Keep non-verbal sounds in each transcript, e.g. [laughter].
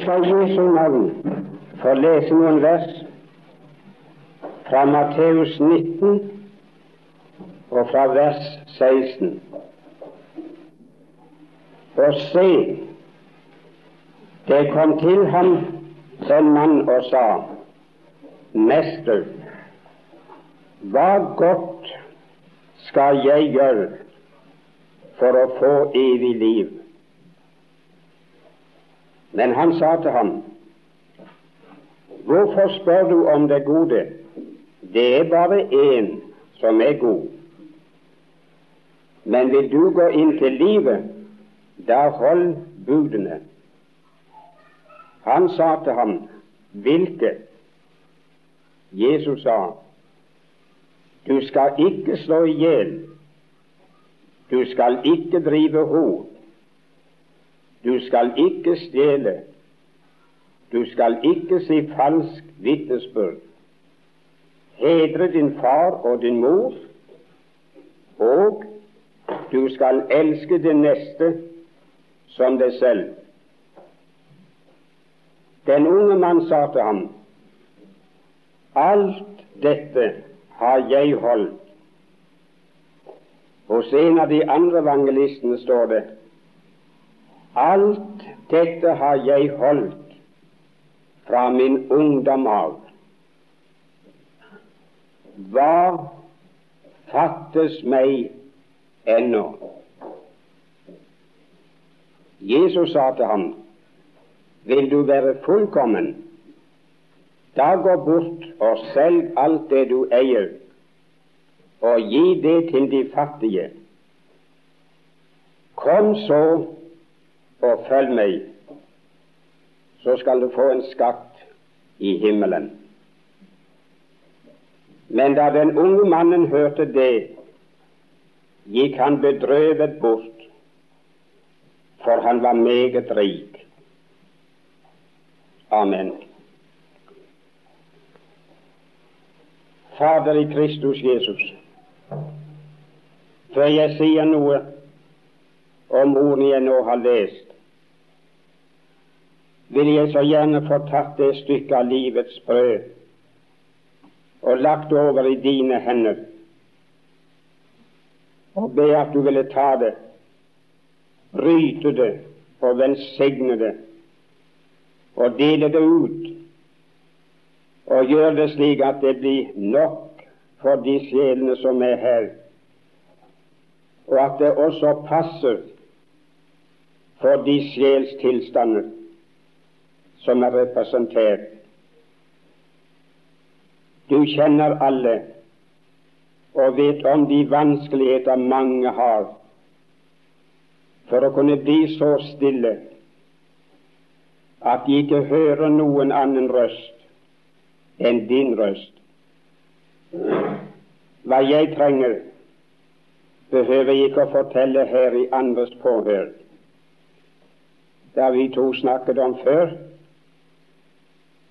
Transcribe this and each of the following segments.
skal Jesu navn få lese noen vers fra Matteus 19 og fra vers 16. Og se, det kom til ham en mann og sa, Mester, hva godt skal jeg gjøre for å få evig liv? Men han sa til ham, Hvorfor spør du om det gode? Det er bare én som er god. Men vil du gå inn til livet, da hold budene. Han sa til ham, Hvilke? Jesus sa, Du skal ikke slå i hjel. Du skal ikke drive hor. Du skal ikke stjele. Du skal ikke si falsk vitnesbyrd. Hedre din far og din mor, og du skal elske din neste som deg selv. Den unge mann sa til ham, Alt dette har jeg holdt. Hos en av de andre evangelistene står det Alt dette har jeg holdt fra min ungdom av. Hva fattes meg ennå? Jesus sa til ham, Vil du være fullkommen, da gå bort og selg alt det du eier, og gi det til de fattige. Kom så og følg meg, så skal du få en skatt i himmelen. Men da den unge mannen hørte det, gikk han bedrøvet bort, for han var meget rik. Amen. Fader i Kristus Jesus, før jeg sier noe om ordene jeg nå har lest, vil jeg så gjerne få tatt det stykket av livets brød og lagt over i dine hender, og be at du ville ta det, bryte det og velsigne det, og dele det ut, og gjøre det slik at det blir nok for de sjelene som er her, og at det også passer for de sjelstilstander som er representert. Du kjenner alle og vet om de vanskeligheter mange har for å kunne bli så stille at de ikke hører noen annen røst enn din røst. Hva jeg trenger, behøver jeg ikke å fortelle her i andres påhør. Det har vi to snakket om før,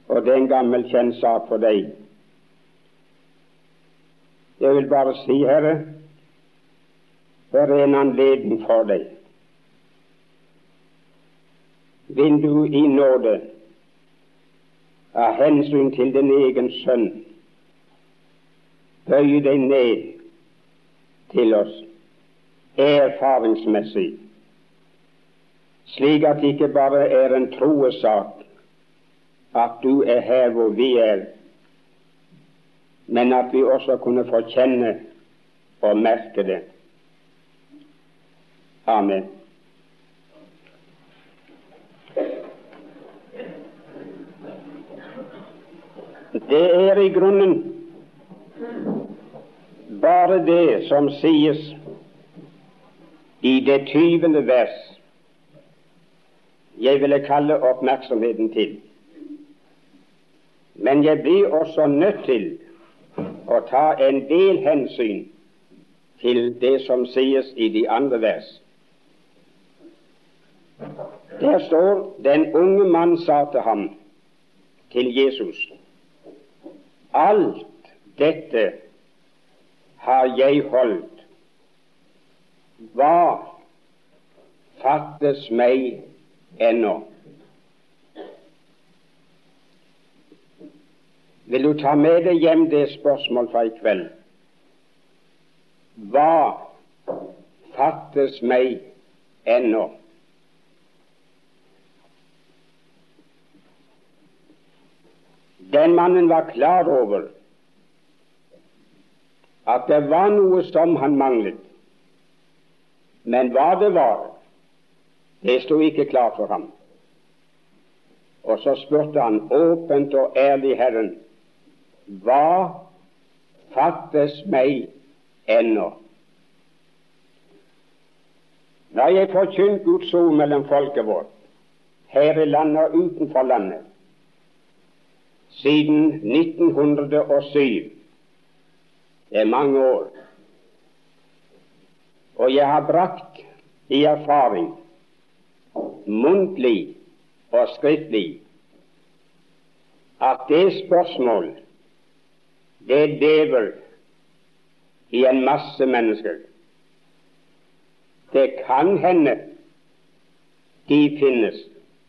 og det er en gammel kjent for deg. Jeg vil bare si, Herre, det er en anledning for deg. Vil du i nåde av hensyn til din egen sønn bøye deg ned til oss erfaringsmessig, slik at det ikke bare er en troesak, at du er her hvor vi er, men at vi også kunne få kjenne og merke det. Amen. Det er i grunnen bare det som sies i det tyvende vers jeg ville kalle oppmerksomheten til. Men jeg blir også nødt til å ta en del hensyn til det som sies i de andre vers. Der står den unge mann sa til ham, til Jesus, alt dette har jeg holdt. Hva fattes meg ennå? Vil du ta med deg hjem det spørsmål fra i kveld? Hva fattes meg ennå? Den mannen var klar over at det var noe som han manglet, men hva det var, det sto ikke klart for ham. Og så spurte han åpent og ærlig Herren, hva fattes meg ennå? Når jeg forkynt Guds ord mellom folket vårt, her i landet og utenfor landet, siden 1907. Det er mange år. Og jeg har brakt i erfaring, muntlig og skriftlig, at det spørsmål det lever i en masse mennesker. Det kan hende de finnes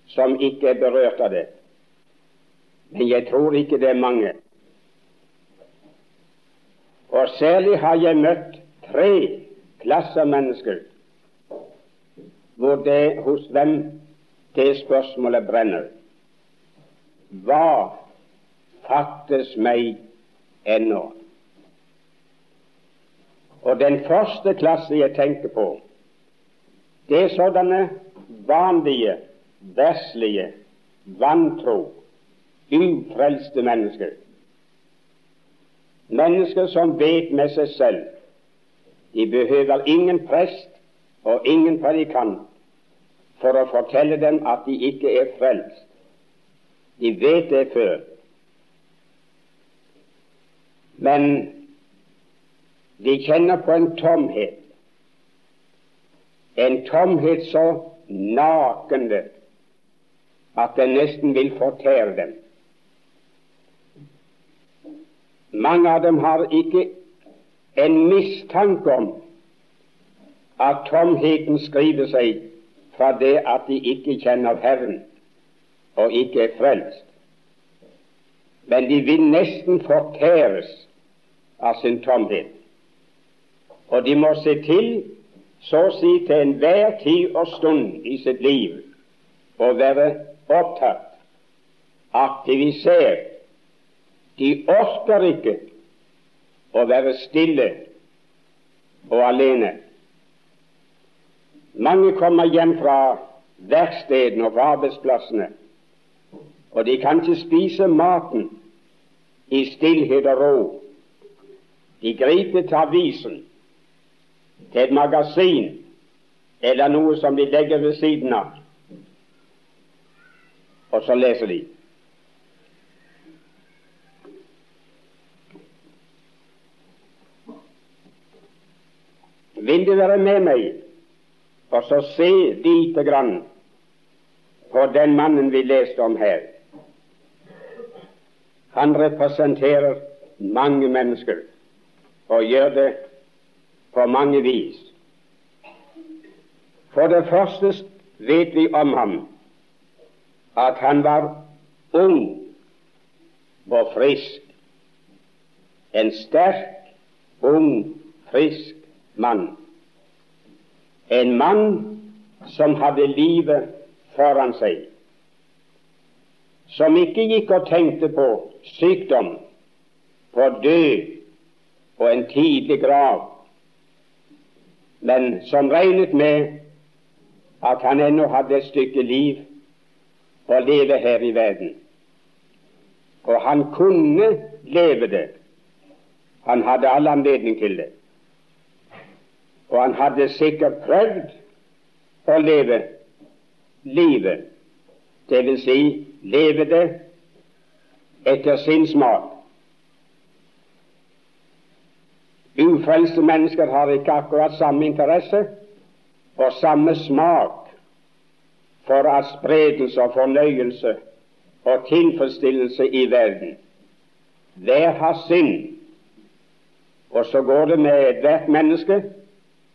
som ikke er berørt av det. Men jeg tror ikke det er mange. Og særlig har jeg møtt tre klasser mennesker hvor det hos hvem det spørsmålet brenner. Hva fattes meg ennå? Og den første klasse jeg tenker på, det er sådanne vanlige, verslige, vantro ufrelste mennesker. Mennesker som vet med seg selv de behøver ingen prest og ingen predikant for å fortelle dem at de ikke er frelst. De vet det før. Men de kjenner på en tomhet, en tomhet så nakende at den nesten vil fortære dem. Mange av dem har ikke en mistanke om at tomheten skriver seg fra det at de ikke kjenner Herren og ikke er frelst. Men de vil nesten fortæres av sin tomhet. Og de må se til, så å si til enhver tid og stund i sitt liv, å være opptatt, aktivisert de orker ikke å være stille og alene. Mange kommer hjem fra verkstedene og fra arbeidsplassene, og de kan ikke spise maten i stillhet og ro. De griper til avisen, til et magasin eller noe som de legger ved siden av, og så leser de. Vil du være med meg og så se lite grann på den mannen vi leste om her? Han representerer mange mennesker og gjør det på mange vis. For det første vet vi om ham at han var ung og frisk. En sterk, ung, frisk mann. En mann som hadde livet foran seg, som ikke gikk og tenkte på sykdom, på død og en tidlig grav, men som regnet med at han ennå hadde et stykke liv å leve her i verden. Og han kunne leve det. Han hadde all anledning til det. Og han hadde sikkert prøvd å leve livet, vil si leve det etter sin smak. Ufrelste mennesker har ikke akkurat samme interesse og samme smak for spredelse og fornøyelse og tilfredsstillelse i verden. Hver har sin, og så går det med ethvert menneske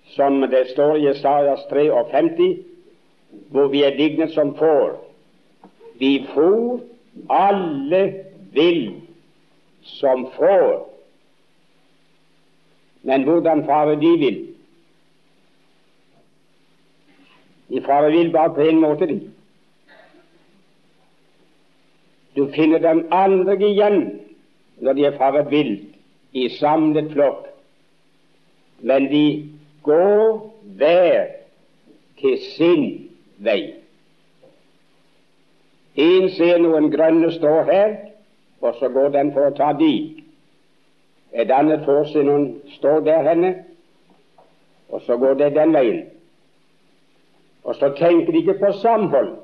som det står i Jesajas 53, hvor vi er dignet som får. Vi for alle vil som får. Men hvordan fare de vil? De farer vill bare på en måte, de. Du finner dem aldri igjen når de er faret vill i samlet flokk, men de går hver til sin vei. En ser noen grønne stå her, og så går den for å ta dit. Et annet får se noen står der henne, og så går det den veien. Og så tenker de ikke på samhold,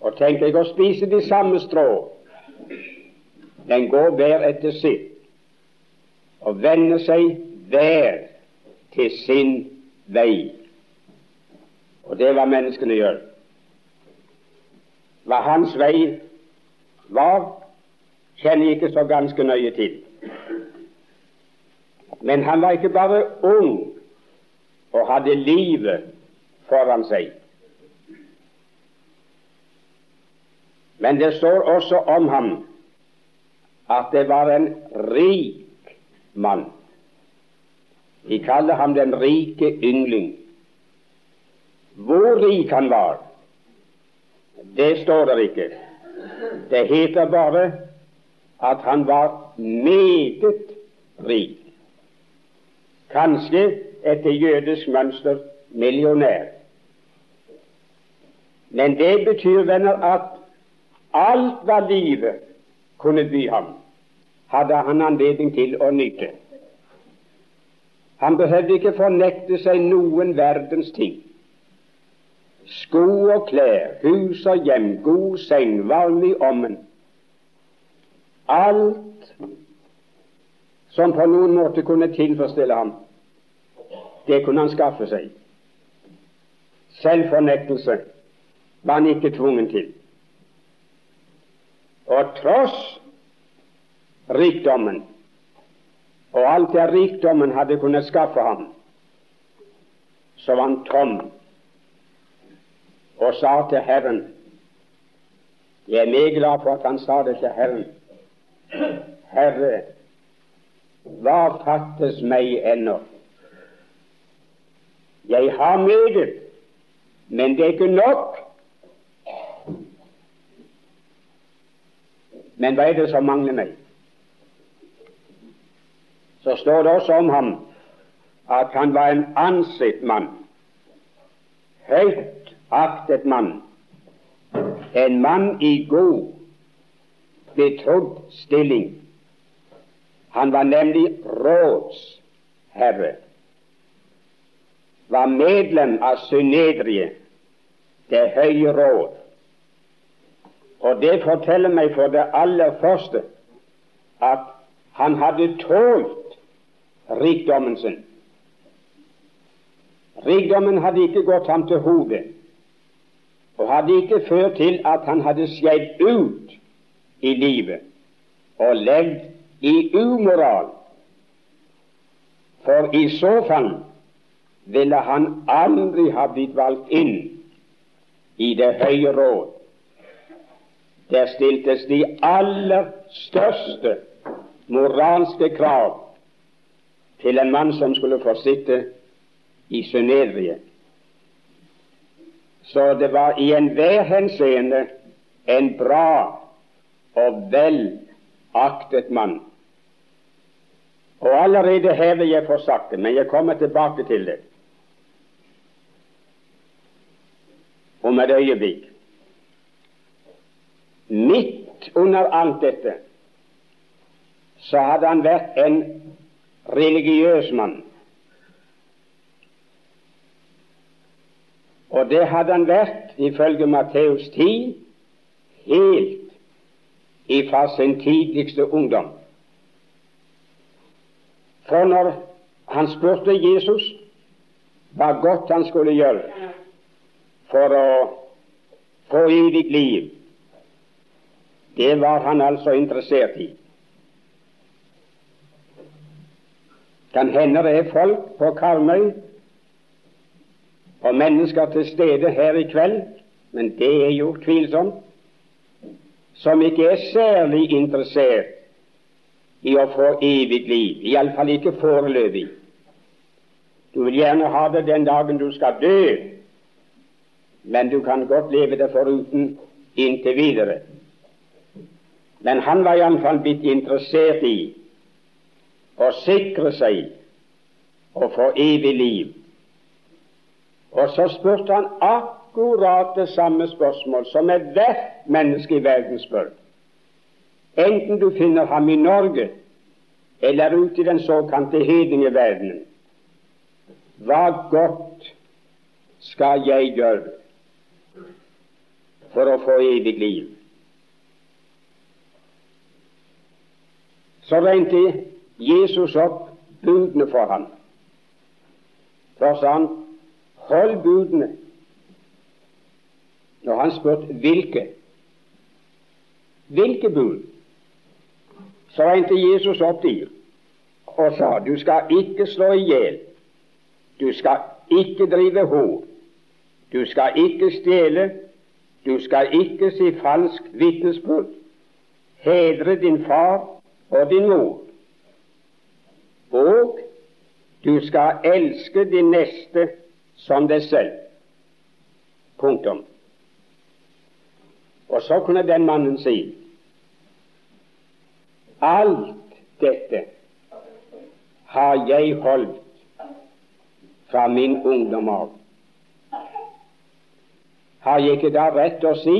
og tenker ikke å spise de samme strå. Den går hver etter sitt, og vender seg hver til sin vei. Og det er hva menneskene gjør. Hva hans vei var, kjenner jeg ikke så ganske nøye til. Men han var ikke bare ung og hadde livet foran seg. Men det står også om ham at det var en rik mann. De kaller ham den rike yngling. Hvor rik han var, det står der ikke. Det heter bare at han var meget rik. Kanskje etter jødisk mønster millionær. Men det betyr, venner, at alt hva livet kunne by ham, hadde han anledning til å nyte. Han behøvde ikke fornekte seg noen verdens ting. Sko og klær, hus og hjem, god seng, varme i ommen. Alt som på noen måte kunne tilfredsstille ham, det kunne han skaffe seg. Selvfornektelse var han ikke tvungen til. Og tross rikdommen og alt det rikdommen hadde kunnet skaffe ham, så var han tom og sa til Herren Jeg er meget glad for at han sa det til Herren. Herre, hva fattes meg ennå? Jeg har meget, men det er ikke nok. Men hva er det som mangler meg? Så står det også om ham at han var en ansett mann, høyt aktet mann, en mann i god, betrodd stilling. Han var nemlig rådsherre, var medlem av Synedriet, det høye råd. Og det forteller meg for det aller første at han hadde tålt rikdommen sin. Rikdommen hadde ikke gått ham til hodet, og hadde ikke ført til at han hadde skeid ut i livet og levd i umoral. For i så fall ville han aldri ha blitt valgt inn i det høye råd der stiltes de aller største moralske krav til en mann som skulle få sitte i Synerie. Så det var i enhver henseende en bra og vel aktet mann. Og allerede her jeg få sagt det, men jeg kommer tilbake til det om et øyeblikk midt under alt dette så hadde han vært en religiøs mann. Og det hadde han vært, ifølge Matteus 10, helt ifra sin tidligste ungdom. For når han spurte Jesus hva godt han skulle gjøre for å få evig liv, det var han altså interessert i. Kan hende det er folk på Karmøy og mennesker til stede her i kveld, men det er jo tvilsomt, som ikke er særlig interessert i å få evig liv, iallfall ikke foreløpig. Du vil gjerne ha det den dagen du skal dø, men du kan godt leve det foruten inntil videre. Men han var iallfall blitt interessert i å sikre seg å få evig liv. Og så spurte han akkurat det samme spørsmål som ethvert menneske i verden spør. Enten du finner ham i Norge eller ute i den såkalte hedningeverdenen. Hva godt skal jeg gjøre for å få evig liv? Så regnet Jesus opp budene for ham. For sa han hold budene. Når han spurte hvilke hvilke bud, så regnet Jesus opp dyr og sa du skal ikke slå i hjel, du skal ikke drive hor, du skal ikke stjele, du skal ikke si falsk vitnesbyrd, hedre din far og din mor, og du skal elske din neste som deg selv. Punktum. Og så kunne den mannen si alt dette har jeg holdt fra min ungdom av. Har jeg ikke da rett å si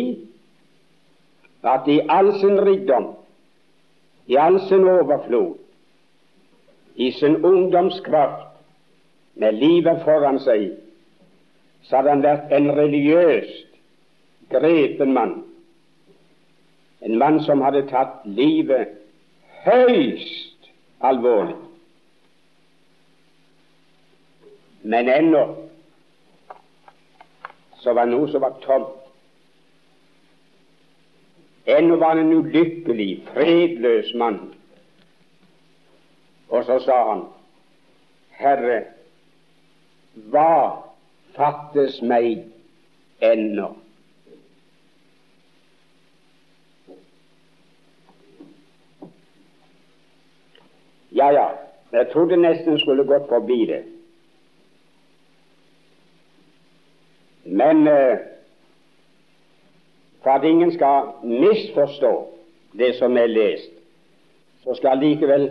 at i all sin rikdom, i all sin overflod, i sin ungdomskraft, med livet foran seg, så hadde han vært en religiøst grepen mann. En mann som hadde tatt livet høyst alvorlig. Men ennå så var noe som var tomt. Ennå var han en ulykkelig, fredløs mann. Og så sa han, Herre, hva fattes meg ennå? Ja, ja, jeg trodde nesten skulle gått forbi det. Men eh, for at ingen skal misforstå det som er lest, så skal jeg likevel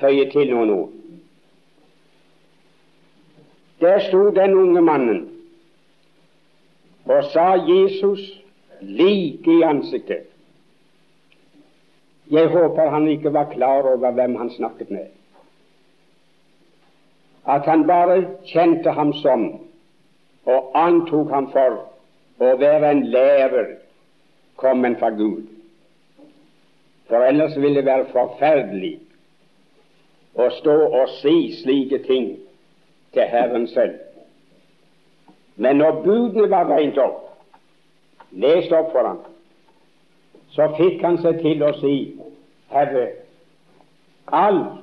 føye til noen ord. Der sto den unge mannen og sa Jesus like i ansiktet. Jeg håper han ikke var klar over hvem han snakket med. At han bare kjente ham som og antok ham for å være en lærer kommet fra Gud. For ellers ville det være forferdelig å stå og si slike ting til Herren selv. Men når budene var regnet opp, lest opp for ham, så fikk han seg til å si, Herre, alt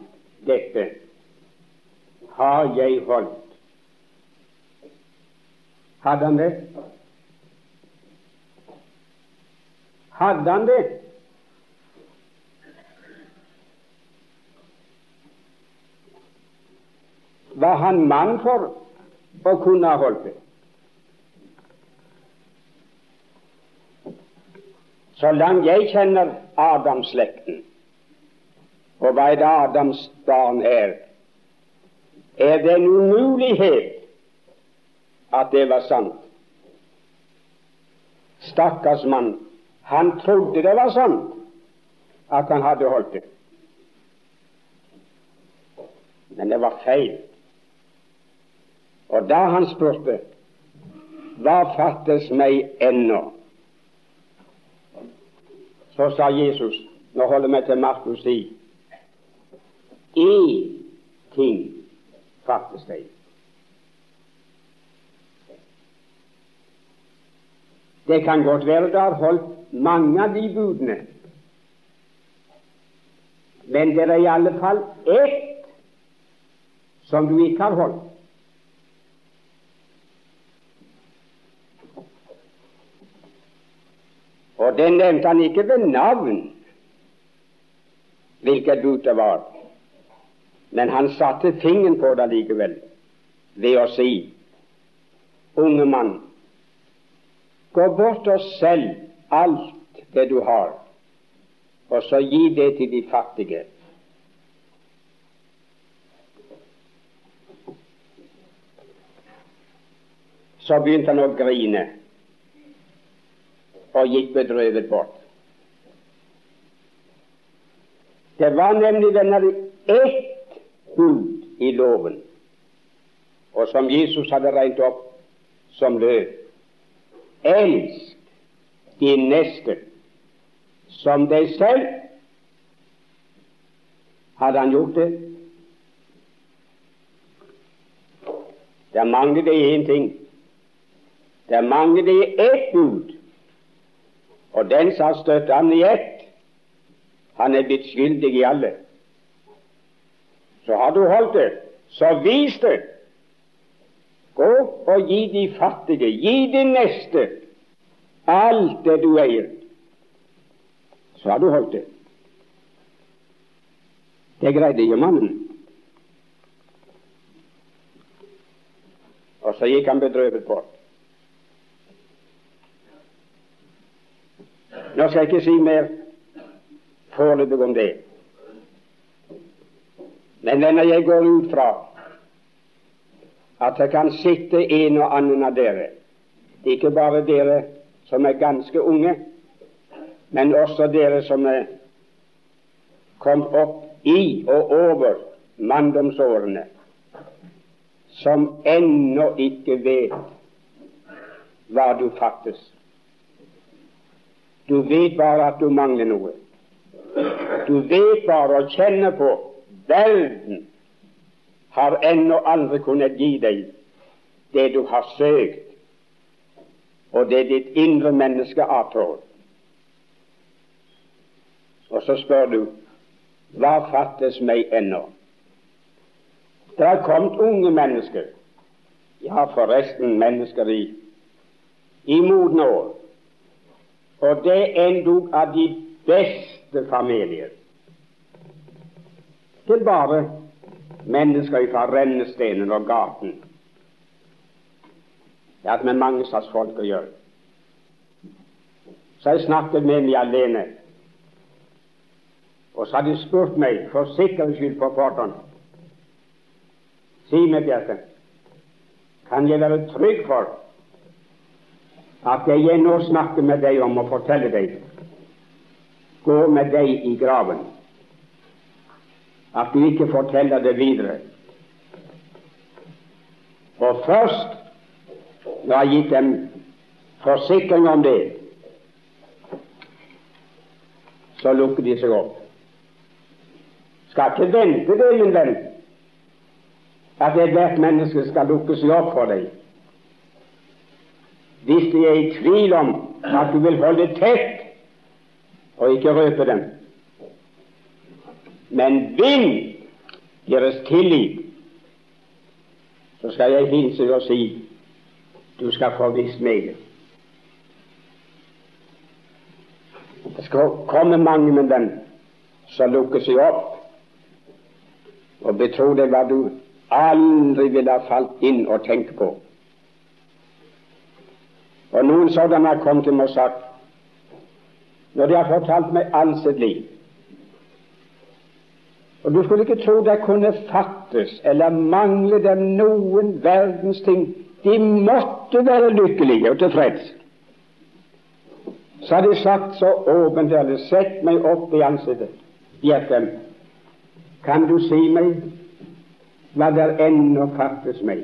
dette har jeg holdt. Hadde han det? Hadde han det? Var han mann for å kunne ha holdt det? Så langt jeg kjenner Adamslekten, og hva et Adams barn er, er det en umulighet at det var sant. Stakkars mann, han trodde det var sant at han hadde holdt det. Men det var feil. Og da han spurte hva fattes meg ennå, så sa Jesus Nå holder vi til Markus 10. Én ting fattes deg. Det kan godt være du har holdt mange av de budene, men det er i alle fall ett som du ikke har holdt. Og det nevnte han ikke ved navn, hvilket bud det var, men han satte fingeren på det likevel ved å si Unge mann, gå bort og selg alt det du har, og så gi det til de fattige. Så begynte han å grine og gikk bedrøvet bort. Det var nemlig venner, ett bud i loven, og som Jesus hadde regnet opp som løv. Elsk din neste som deg selv. Hadde han gjort det? Det mangler det én ting. Det mangler det ett bud. Og den som har støtt han i ett, han er blitt skyldig i alle. Så har du holdt det, så vis det. Gå og gi de fattige, gi de neste, alt det du eier. Så har du holdt det. Det greide jo mannen. Og så gikk han bedrøvet bort. Nå skal jeg ikke si mer foreløpig om det. Men venner, jeg går ut fra at det kan sitte en og annen av dere, ikke bare dere som er ganske unge, men også dere som er kommet opp i og over manndomsårene, som ennå ikke vet hva du fattes. Du vet bare at du mangler noe. Du vet bare og kjenner på verden har ennå aldri kunnet gi deg det du har søkt, og det ditt indre menneske avtår. Og så spør du hva fattes meg ennå? Det har kommet unge mennesker, ja, forresten mennesker i, i modne år, og det endog av de beste familier. Til bare mennesker fra rennestenen og gaten. Det har med mange slags folk å gjøre. Så jeg snakket med meg alene og så har de spurt meg for sikkerhets skyld på forhånd Si meg, Bjarte, kan jeg være trygg for at det jeg nå snakker med deg om og forteller deg, går med deg i graven? At du ikke forteller det videre? Og først når jeg har gitt dem forsikring om det, så lukker de seg opp skal ikke vente det, min venn, at ethvert menneske skal lukke seg opp for deg. Hvis de er i tvil om at du vil holde tett og ikke røpe dem. Men vinn deres tillit, så skal jeg hilse og si du skal få visst meget. Det skal komme mange, med dem som lukker seg opp og betro deg hva du aldri ville ha falt inn og tenkt på. Og noen sådanne har kommet til meg og sagt, når de har fortalt meg alt sitt liv Og du skulle ikke tro det kunne fattes eller mangle dem noen verdens ting. De måtte være lykkelige og tilfreds. Så har de sagt så åpent eller sett meg opp i ansiktet. Gjett dem. Kan du si meg hva der ennå fattes meg?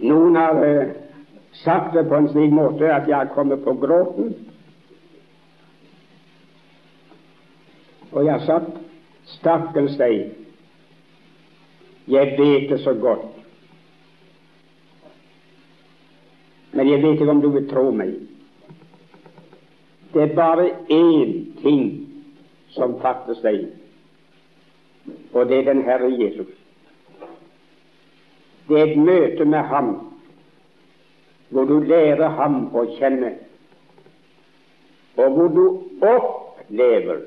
Noen har eh, sagt det på en slik måte at jeg har kommet på gråten. Og jeg har sagt stakkars deg, jeg vet det så godt, men jeg vet ikke om du vil tro meg. Det er bare én ting som fattes deg, og det er den Herre Jesus. Det er et møte med Ham hvor du lærer Ham å kjenne. og hvor du opplever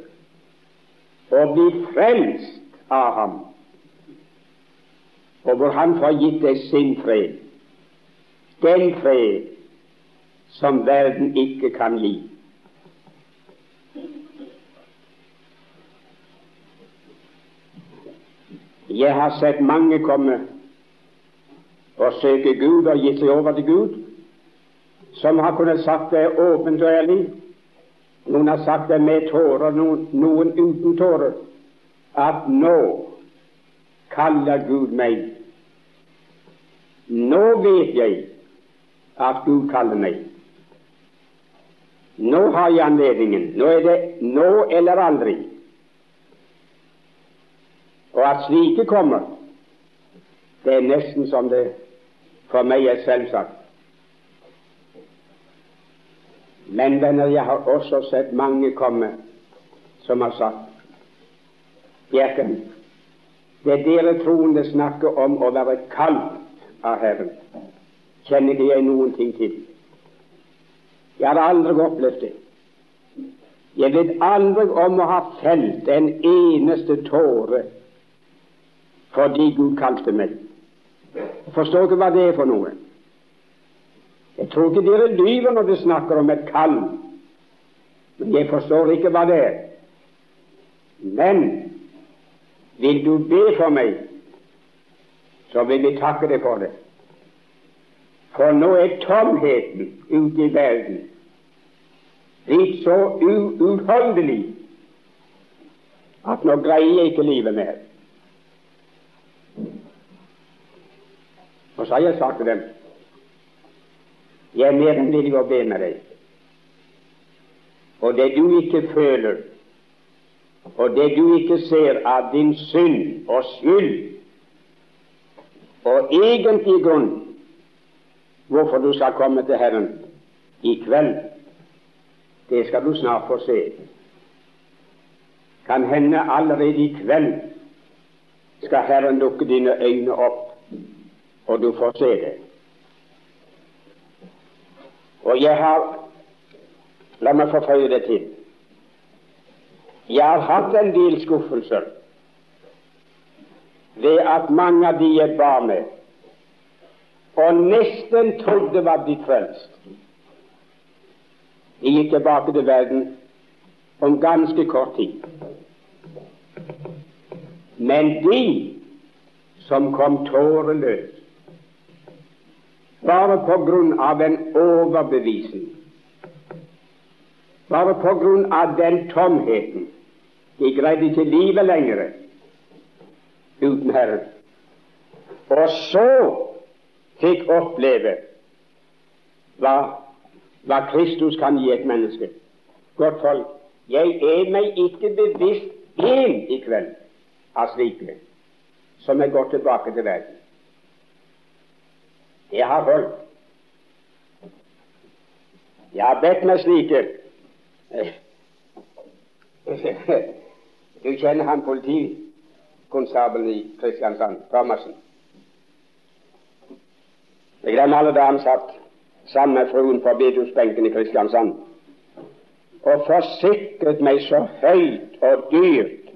å bli frelst av ham, og hvor han får gitt deg sin fred, den fred som verden ikke kan gi. Jeg har sett mange komme og søke Gud og gi seg over til Gud, som har kunnet sagt det åpent og ærlig. Noen har sagt det med tårer, noen, noen uten tårer, at nå kaller Gud meg. Nå vet jeg at Gud kaller meg. Nå har jeg anledningen. Nå er det nå eller aldri. Og at slike kommer, det er nesten som det for meg er selvsagt. Men venner, jeg har også sett mange komme som har sagt Bjerken, det dere troende snakker om å være kalt av Herren, kjenner ikke jeg noen ting til. Jeg har aldri opplevd det. Jeg vet aldri om å ha felt en eneste tåre fordi Gud kalte meg. Jeg forstår ikke hva det er for noe. Jeg tror ikke dere lyver når dere snakker om et kall, men jeg forstår ikke hva det er. Men vil du be for meg, så vil vi takke deg for det. For nå er tomheten ute i verden blitt så uutholdelig at nå greier jeg ikke livet mer. Og så har jeg sagt til dem jeg er mer enn villig å be med deg. Og det du ikke føler, og det du ikke ser av din synd og skyld, og egentlig grunn hvorfor du skal komme til Herren i kveld, det skal du snart få se. Kan hende allerede i kveld skal Herren lukke dine øyne opp og du får se det. Og jeg har La meg forføye det til. Jeg har hatt en del skuffelser ved at mange av de jeg bar med, og nesten trodde var blitt frelst, de gikk tilbake til verden om ganske kort tid. Men de som kom tåreløst bare på grunn av en overbevisning, bare på grunn av den tomheten. De greide ikke livet lenger uten Herren. Og så fikk oppleve hva, hva Kristus kan gi et menneske. Godt folk, jeg er meg ikke bevisst én i kveld av slike som er gått tilbake til verden. Jeg har holdt. Jeg har bedt meg slike Du kjenner han politikonstabelen i Kristiansand, Thomassen. Jeg glemmer alle da han satt sammen med fruen på bedehusbenken i Kristiansand og forsikret meg så høyt og dyrt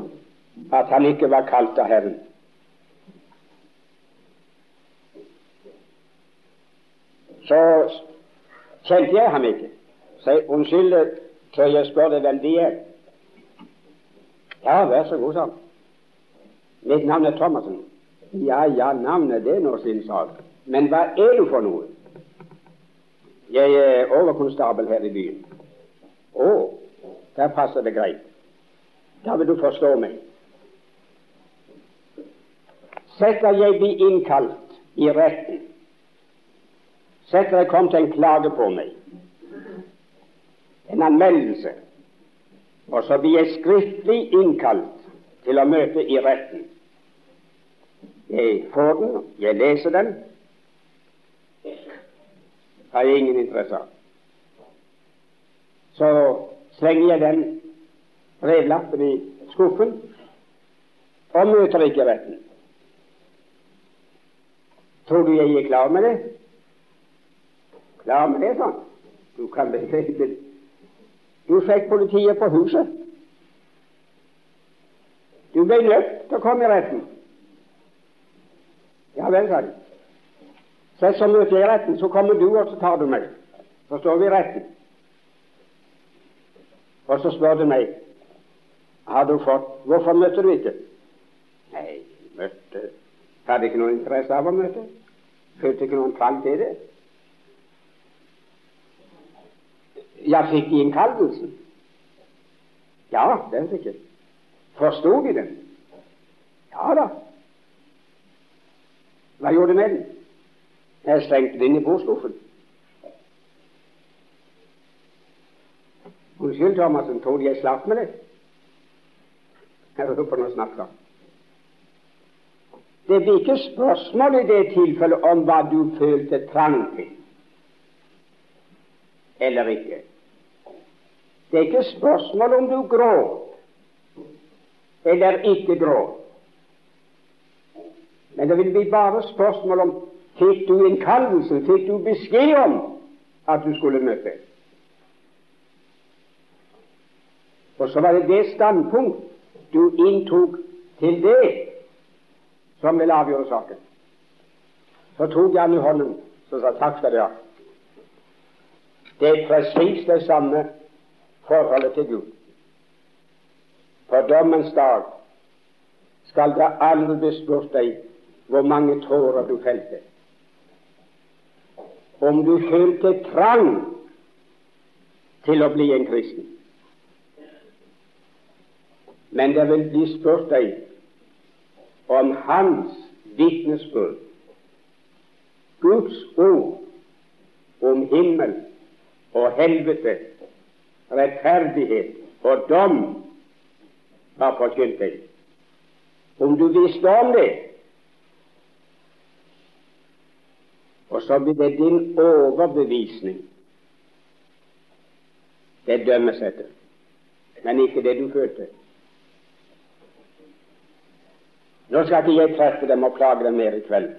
at han ikke var kalt av Herren. Så kjente jeg ham ikke. Så unnskyld, tør jeg spørre deg hvem de er? Ja, vær så god, sa han. Mitt navn er Thomassen. Ja, ja, navnet det er nå sin sak. Men hva er du for noe? Jeg er overkonstabel her i byen. Å, der passer det greit. Da vil du forstå meg. Setter jeg blir innkalt i retten, så jeg kom til en klage på meg, en anmeldelse, og så blir jeg skriftlig innkalt til å møte i retten. Jeg får den, jeg leser den, har jeg ingen interesse av. Så slenger jeg den brevlappen i skuffen og møter ikke retten. Tror du jeg er klar med det? Ja, men det er sånn. Du kan begripe Du fikk politiet på huset. Du ble til å komme i retten. Ja vel, sa de. Sett så møter i retten, så kommer du, og så tar du meg. Så står vi i retten. Og så spør du meg har du fått Hvorfor møtte du ikke? Nei, møtte Hadde ikke noen interesse av å møte. Følte ikke noen trang til det. Jeg fikk innkallelsen? Ja, den fikk jeg. Forsto de den? Ja da. Hva gjorde du med den? Jeg slengte den inn i bordskuffen. Unnskyld, Thomassen, tror du jeg slapp med det? Jeg hører på noe snakk om. Det blir ikke spørsmål i det tilfellet om hva du følte trang til eller ikke. Det er ikke spørsmål om du gråt eller ikke gråt. Men det vil bli bare spørsmål om fikk du innkallelsen, fikk du beskjed om at du skulle møte. Og så var det det standpunkt du inntok til det som vil avgjøre saken. Så tok jeg han i hånden så sa takk skal du ha. Det er presis det samme forholdet til Gud. På dommens dag skal det aldri bli spurt deg hvor mange tårer du felte. Om du følte trang til å bli en kristen. Men det vil bli spurt deg om hans vitnesbyrd, Guds ord om himmel og helvete, rettferdighet og dom har forkynt deg. Om du visste om det, og så blir det din overbevisning det dømmes etter, men ikke det du følte. Nå skal ikke jeg treffe dem og plage dem mer i kveld.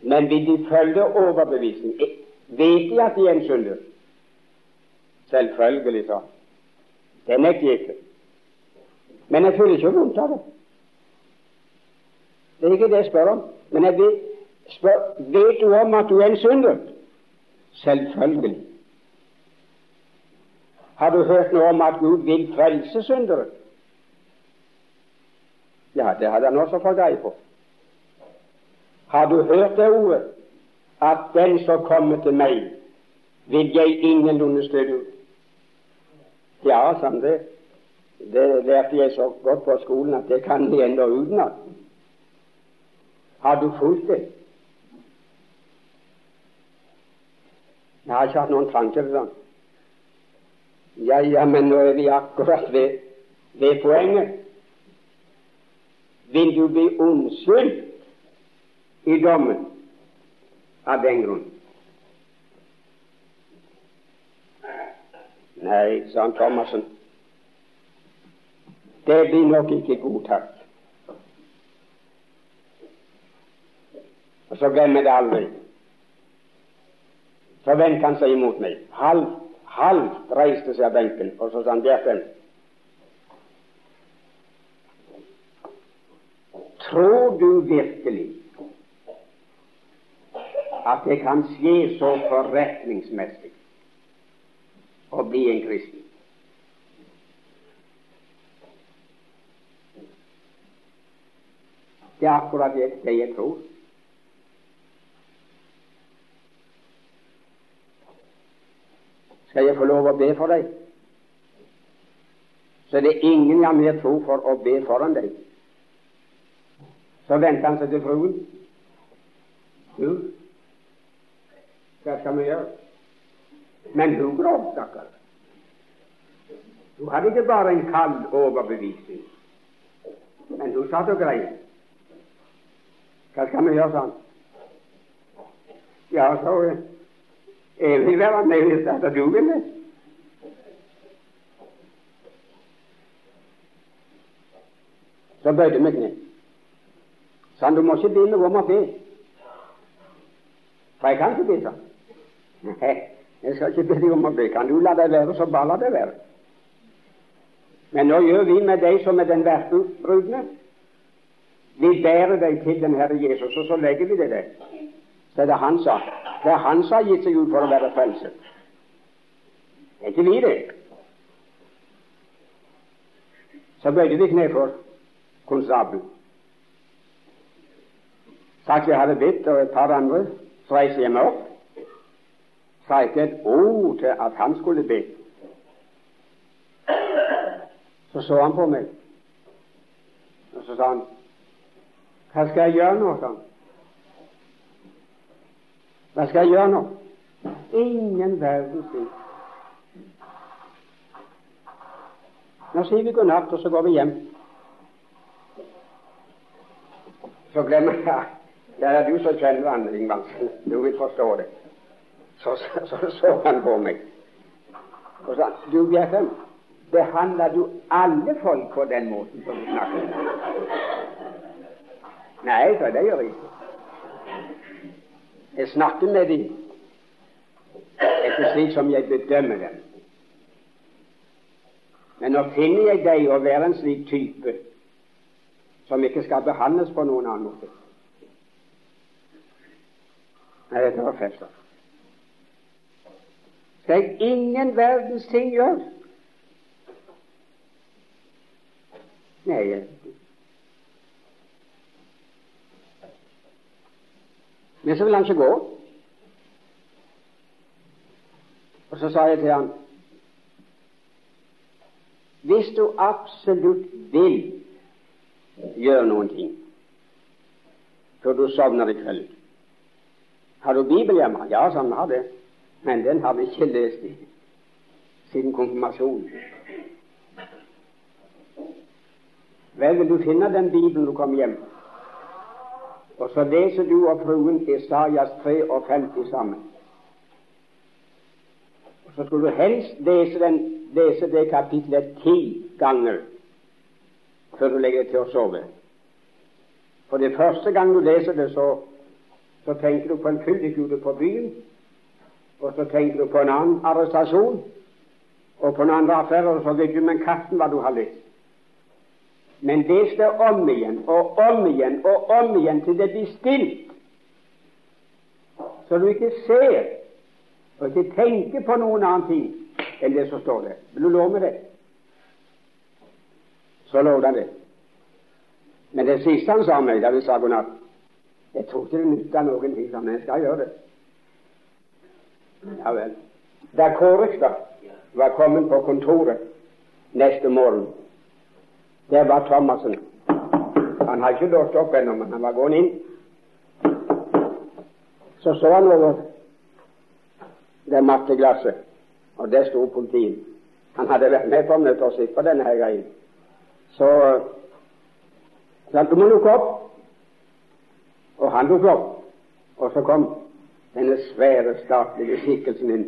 Men vil de følge overbevisning? Vet de at de er en skylder? Selvfølgelig, sa Det nekter jeg ikke. Men jeg føler ikke vondt av det. Det er ikke det jeg spør om. Men jeg spør, vet du om at du er en synder? Selvfølgelig. Har du hørt noe om at Gud vil frelse syndere? Ja, det hadde han også fått greie på. Har du hørt det ordet at den som kommer til meg, vil jeg ingenlunde støte ut? Ja, sa det. Det lærte jeg så godt på skolen at det kan de ennå utenat. Har du fulgt det? Jeg har ikke hatt noen tanker til sånn. Ja, ja, men nå er vi akkurat ved, ved poenget vil du bli unnskyldt i dommen av den grunn. Nei, sa han Thomassen, det blir nok ikke godtatt. Og så glemmer det aldri. Så vendte han seg imot meg. Halvt, halvt reiste seg av benken, og så sa han Bjerten, Tror du virkelig at det kan skje så forretningsmessig å bli en kristen? Det er akkurat det jeg tror. Skal jeg få lov å be for deg? Så det er ingen jeg har mer tro for å be foran deg. Så venter han seg til fruen. Du, hva skal vi gjøre? Men hun gråt, stakkar. Hun hadde ikke bare en kald overbevisning, men hun satt og grein. Hva skal vi gjøre, sånn? Ja, så jeg vil være med hvis at du vil det. Så bøyde vi kne. Sa han, du må ikke be meg om å be. For jeg kan ikke be, sa Jeg skal ikke be deg om å bli. Kan du la det være, så bare la det være. Men nå gjør vi med deg som er den verdensbrudne. Vi bærer deg til den Herre Jesus, og så legger vi det der. Så er det han sa. Det er han som har gitt seg ut for å være frelset. Det er ikke vi, det. Så bøyde vi kne for konstabelen. Sagt jeg hadde bedt, og et par andre, så reiste jeg meg opp. Sa ikke et ord til at han skulle be. Så så han på meg, og så sa han Hva skal jeg gjøre nå? sa han. Hva skal jeg gjøre nå? Ingen verdens ting. Nå sier vi god natt, og så går vi hjem. Så glemmer jeg Det er du som kjenner han, Ingvald. Du vil forstå det. Så så, så, så han på meg og sa Du, Bjerkreim, behandler du alle folk på den måten som du snakker? Nei, sa det gjør jeg ikke. Jeg snakker med dem etter slik som jeg bedømmer dem. Men nå finner jeg deg å være en slik type som ikke skal behandles på noen annen måte. Nei, dette var fest. Skal er ingen verdens ting gjør. Nei, Men så vil han ikke gå. Og så sa jeg til han Hvis du absolutt vil gjøre noen ting før du sovner i kveld Har du Bibel hjemme? Ja, sa han har det. Men den har vi ikke lest i siden konfirmasjonen. Vel, vil du finne den Bibelen du kommer hjem? Og så leser du og fruen Isaias 53 sammen. Og så skulle du helst lese, den, lese det kapitlet ti ganger før du legger deg til å sove. For det første gang du leser det, så, så tenker du på en fyllekule på byen, og så tenker du på en annen arrestasjon, og på en annen affære, og så vet du med katten hva du har lyst. Men det om igjen og om igjen og om igjen til det blir stilt, så du ikke ser og ikke tenker på noen annen ting enn det som står der. Vil du love meg det? Så lovde han det. Men det siste han sa meg da vi sa god natt Jeg tror ikke det nytter noen ting, men jeg skal gjøre det. Ja vel. Da Kårestad var kommet på kontoret neste morgen der var Thomassen. Han hadde ikke låst opp ennå, men han var gått inn. Så så han over det matteglasset, og der sto politiet. Han hadde vært med på møtet og på denne her greien. Så sa du må lukke opp. Og han lukket opp. Og så kom denne svære, statlige skikkelsen inn.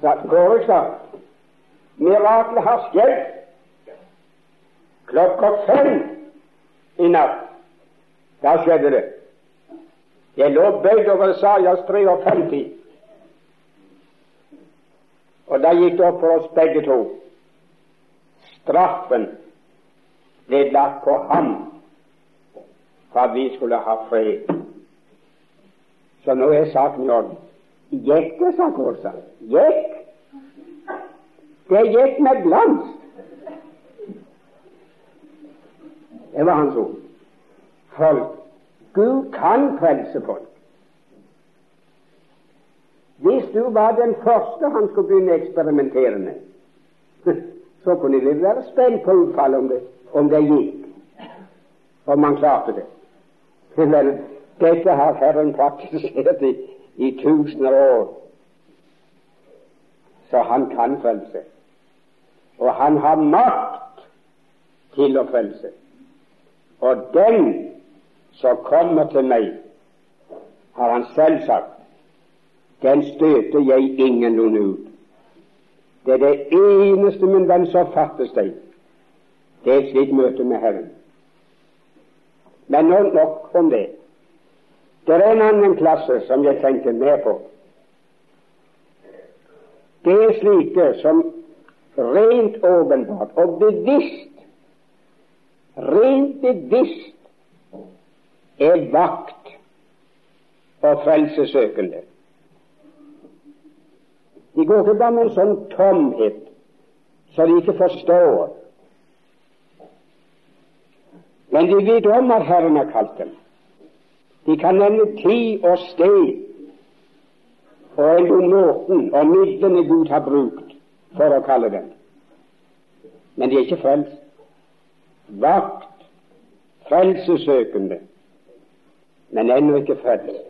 Sa Kårestad, miraklet har skjedd klokka fem i natt. Da skjedde det. Jeg lå bøyd over Sajas 53, og da gikk det opp for oss begge to. Straffen ble lagt på ham for at vi skulle ha fred. Så nå er saken i orden. Gikk det, sa Kårstad. Gikk. Det gikk med glans. Det var hans ord. Folk Gud kan frelse folk. Hvis du var den første han skulle begynne å eksperimentere med, [laughs] så kunne vi være spent på utfallet om det, om det gikk, om han klarte det. [laughs] Men dette har Herren praktisert i, i tusener av år, så han kan frelse. Og han har makt til å frelse. Og den som kommer til meg, har han selv sagt, den støter jeg ingenlunde ut. Det er det eneste, min venn, som fattes deg. Det er et slikt møte med Herren. Men nå nok om det. Det er en annen klasse som jeg tenker mer på. det er slike som rent åpenbart og bevisst, rent bevisst, er vakt og frelsesøkende. De går ikke bare med en sånn tomhet så de ikke forstår. Men de vet om at Herren har kalt dem. De kan nevne tid og sted og eller måten og midlene Gud har brukt for å kalle dem. Men de er ikke frelst. Vakt, frelsesøkende, men ennå ikke frelst.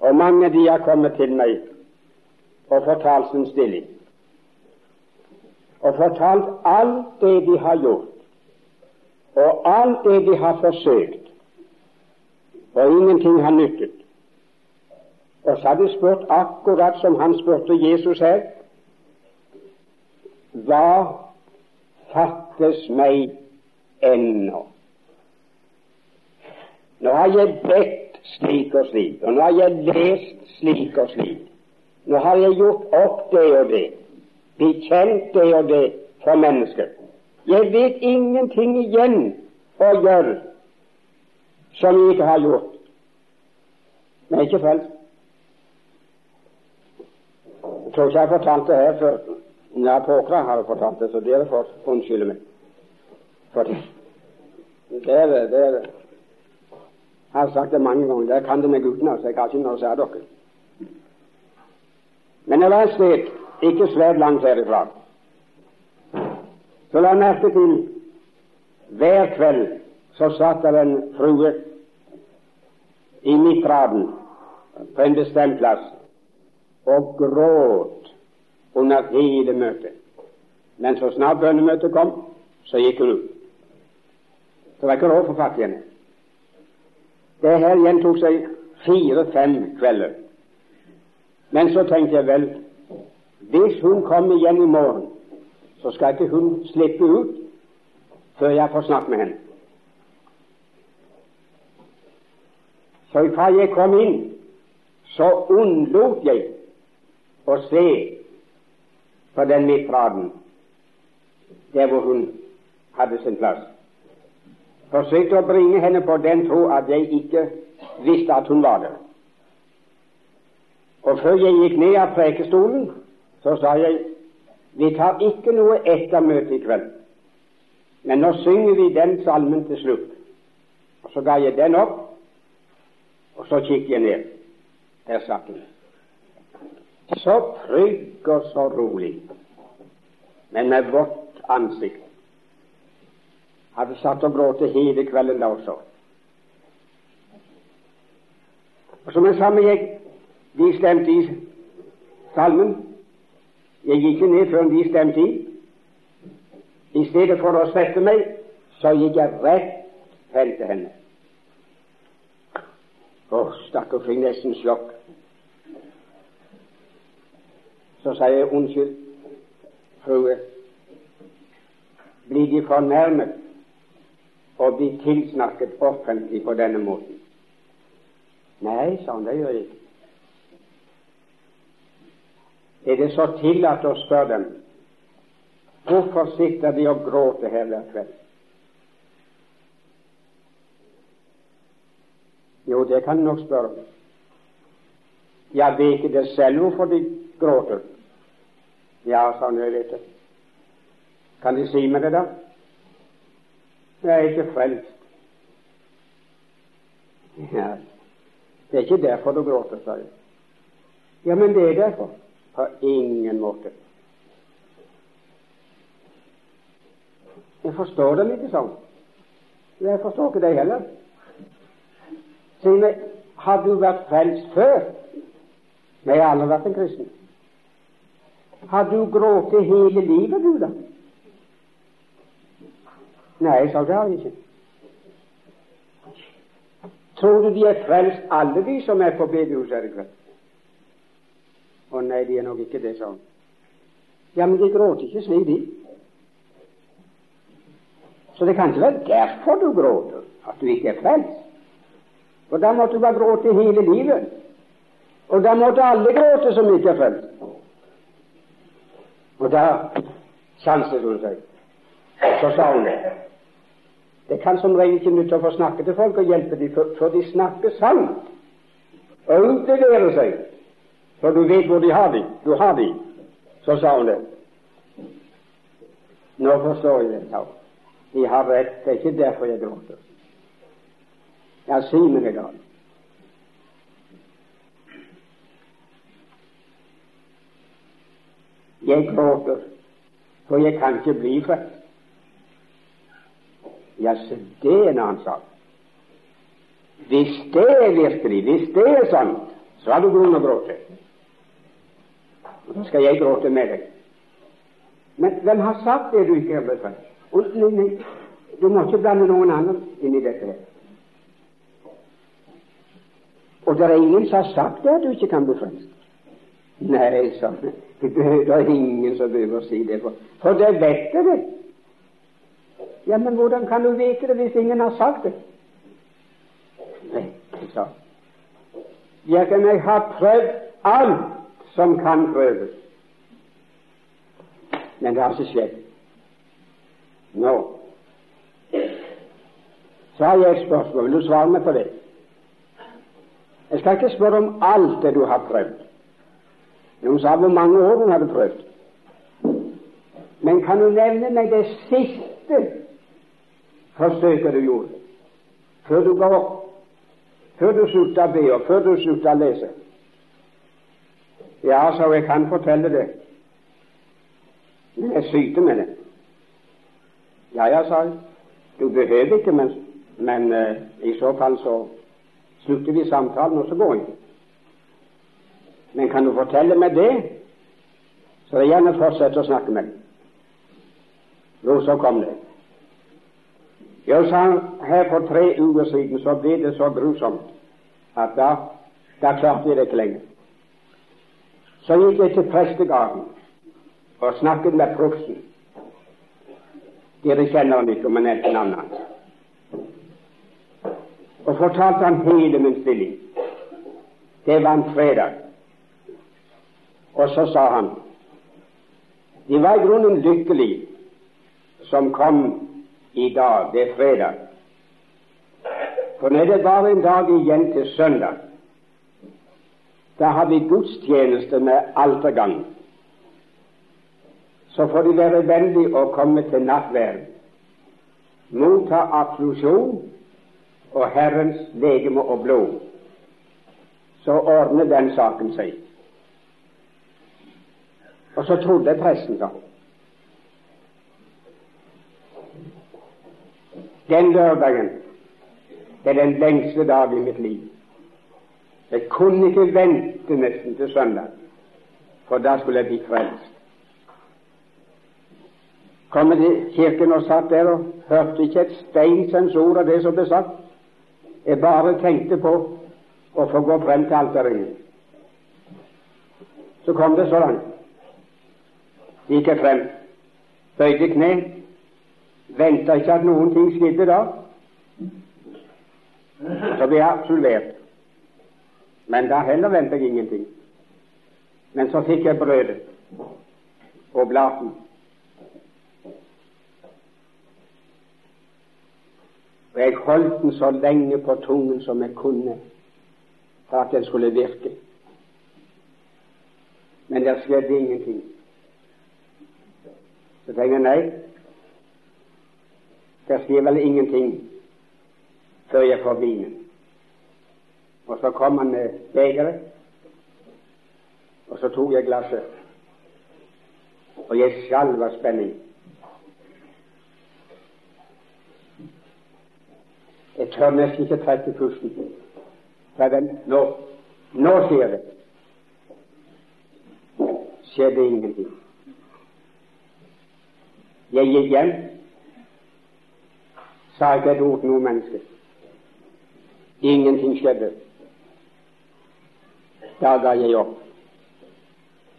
Og mange de har kommet til meg og fortalt sin stilling. Og fortalt alt det de har gjort, og alt det de har forsøkt, og ingenting har nyttet. Og så hadde de spurt akkurat som han spurte Jesus her Hva fattes meg ennå? Nå har jeg bedt slik og slik, og nå har jeg lest slik og slik. Nå har jeg gjort opp det og det, bekjent det og det for mennesker. Jeg vet ingenting igjen å gjøre som jeg ikke har gjort. Men jeg ikke frelst. Jeg tror ikke jeg har fortalt det her før. Ja, Påkra har fortalt det, så dere får unnskylde meg for det. Det er det. det er det. Jeg har sagt det mange ganger. Dere kan det med guttene, så jeg har ikke noe å si dere. Men det var et sted ikke svært langt herifra. Så la merke til hver kveld så satt der en frue i midtraden på en bestemt plass og gråt under hele møtet. Men så snart bønnemøtet kom, så gikk hun ut. Det var ikke råd for fattige. Det her gjentok seg fire-fem kvelder. Men så tenkte jeg vel, hvis hun kommer igjen i morgen, så skal ikke hun slippe ut før jeg får snakket med henne. Så fra jeg kom inn, så unnlot jeg å se på den midtraden der hvor hun hadde sin plass. Forsøkte å bringe henne på den tro at jeg ikke visste at hun var der. Og før jeg gikk ned av prekestolen, så sa jeg vi tar ikke noe ettermøte i kveld, men nå synger vi den salmen til slutt. Så ga jeg den opp, og så kikker jeg ned. Der satt hun. Så trygg og så rolig, men med vått ansikt. Hadde satt og grått hele kvelden da også. Og som en samme gikk, de stemte i salmen. Jeg gikk ikke ned før de stemte i. I stedet for å sette meg, så gikk jeg rett hen til henne. Å, stakkar, fikk nesten sjokk. Så sa jeg unnskyld, frue. Blir De fornærmet og blir tilsnakket offentlig på denne måten? Nei, sa han, det gjør jeg ikke. er det så tillatt å spørre dem hvorfor sitter de og gråter her hver kveld? Jo, det kan du nok spørre om. Jeg vet det selv hvorfor de gråter. Ja, sa han, jeg vet det. Kan De si meg det, da? Jeg er ikke frelst. Ja, det er ikke derfor du gråter, sa jeg. Ja, men det er derfor. På ingen måte. Jeg forstår dem ikke sånn. Jeg forstår ikke deg heller. Meg, har du vært frelst før? Nei, jeg har aldri vært en kristen. Har du grått hele livet, du, da? Nei, sa det har jeg ikke. Tror du de er frelst, alle de som er på bedehuset i kveld? Å nei, de er nok ikke det, sa hun. Ja, men de gråter ikke slik, de. Så det kan ikke være derfor du gråter, at du ikke er frelst. For da måtte du bare gråte hele livet. Og da måtte alle gråte som ikke er frelst. Og da sanset hun seg. Og så sa hun det. Det kan som regel ikke nytte å få snakke til folk og hjelpe dem, for, for de snakker sant og integrerer seg. For du vet hvor de har dem. Du har dem. Så sa hun det. Nå forstår jeg det, sa hun. De har rett. Det er ikke derfor jeg gråter. Ja, si meg det, da. Jeg gråter, for jeg kan ikke bli født. Ja, så det er en annen sak. Hvis det er virkelig, hvis det er sant, så har du grunn å gråte. Og skal jeg gråte med deg. Men hvem har sagt det du ikke er blitt nei, du må ikke blande noen andre inn i dette. her. Og det er ingen som har sagt det at du ikke kan bli frelst. Nei, sa. Det er [laughs] ingen som behøver å si det, for, for det vet jeg det. Ja, men hvordan kan du vite det hvis ingen har sagt det? Nei, sa Jeg kan jeg ha prøvd alt som kan prøves. Men det har ikke skjedd. Nå så har jeg et spørsmål. Vil du svare meg på det? Jeg skal ikke spørre om alt det du har prøvd. Hun sa hvor mange år hun hadde prøvd. Men kan du nevne meg det siste forsøket du gjorde, før du ga opp, før du slutta å be, og før du slutta å lese? Ja, så jeg kan fortelle det, men jeg syter med det. Ja, ja, sa jeg. Du behøver ikke, men, men uh, i så fall så slutter vi samtalen, og så går vi. Men kan du fortelle meg det, så jeg gjerne fortsetter å snakke med deg. Jo, så kom det. Jeg sa her for tre uker siden så ble det så grusomt at da, da klarte jeg det ikke lenger. Så gikk jeg til prestegarden og snakket med prosten. Dere kjenner han ikke, men etternavnet navnet hans. Og fortalte han hele min stilling. Det var en fredag. Og så sa han de var i grunnen lykkelige som kom i dag, det er fredag. For når det bare en dag igjen til søndag, da har vi gudstjeneste med altergang. Så får de være vennlige å komme til nattverd, motta absolusjon og Herrens legeme og blod. Så ordner den saken seg. Og så trodde presten, da. Den lørdagen det er den lengste dag i mitt liv. Jeg kunne ikke vente nesten til søndag, for da skulle jeg bli frelst. Kom til kirken og satt der og hørte ikke et steinsens ord av det som ble sagt. Jeg bare tenkte på å få gå frem til alterringen. Så kom det så langt gikk jeg frem, bøyde kne, venta ikke at noen ting skjedde da. Så ble jeg absolvert. Men da heller venta jeg ingenting. Men så fikk jeg brødet og blaten. Og jeg holdt den så lenge på tungen som jeg kunne for at den skulle virke. Men det skjedde ingenting. Så tenker jeg nei, det skjer vel ingenting før jeg får vinen. Og så kom han med begeret, og så tok jeg glasset, og jeg skalv av spenning. Jeg tør nesten ikke trekke pusten. Nå, nå skjer det. Skjedde ingenting. Jeg gikk hjem, sa ikke et ord til noe menneske. Ingenting skjedde. Da ga jeg opp.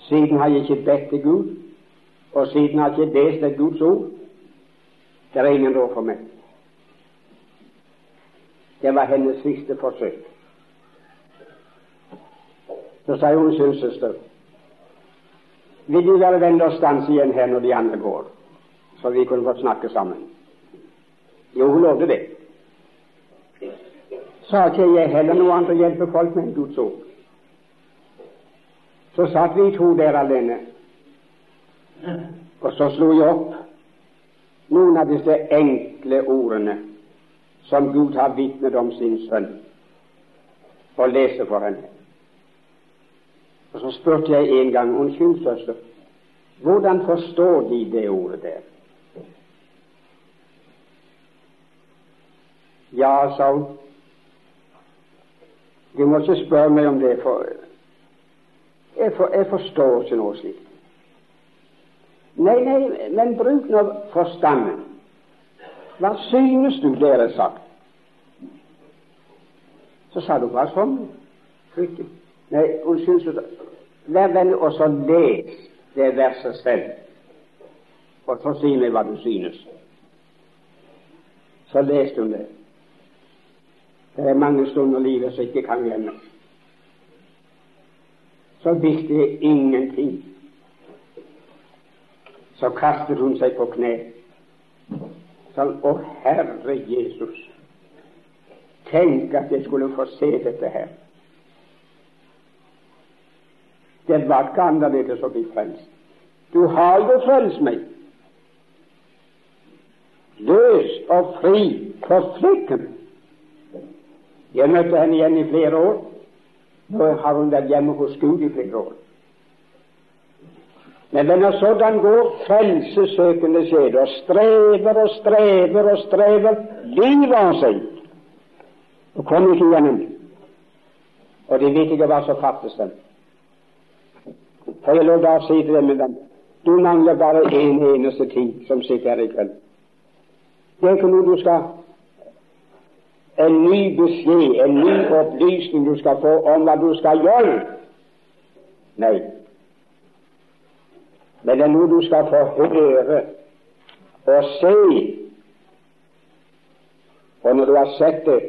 Siden har jeg ikke bedt til Gud, og siden har jeg ikke lest et Guds ord. Det er ingen råd for meg. Det var hennes siste forsøk. Så sa hun sin søster Vil du være vennlige å stanse igjen her når de andre går, så vi kunne fått snakke sammen? Jo, hun lovde det. Sa ikke jeg heller noe annet å hjelpe folk med enn Guds ord. Så satt vi to der alene, og så slo jeg opp noen av disse enkle ordene som Gud har vitnet om sin sønn, og lese for henne. Og så spurte jeg en gang Unnskyld, søster, hvordan forstår De det ordet der? Ja, sa hun. Du må ikke spørre meg om det, for jeg, for, jeg forstår ikke noe slikt. Nei, nei, men bruk nå forstanden. Hva synes du dere er sagt? Så sa du bare sånn. Nei, unnskyld, vær vennlig og så les det verset selv, og så si meg hva du synes. Så leste hun det. Det er mange stunder i livet som ikke kan glemme. Så visste jeg ingenting. Så kastet hun seg på kne. Sånn, Å Herre Jesus, tenk at jeg skulle få se dette her. Det var ikke annerledes å bli frelst. Du har jo frelst meg. Løs og fri for flikken. Jeg møtte henne igjen i flere år. Nå har hun vært hjemme hos Gud i flere år. Men når sådan går frelsessøkende skjede og strever og strever og strever livet av seg og kommer ikke gjennom, og de vet ikke hva som fattes dem. For jeg lå da og si til dem, dem du mangler bare én en eneste ting som sitter her i kveld. Det er ikke noe du skal en ny beskjed, en ny opplysning du skal få om hva du skal gjøre. Nei, men det er noe du skal få høre og se. Og når du har sett det,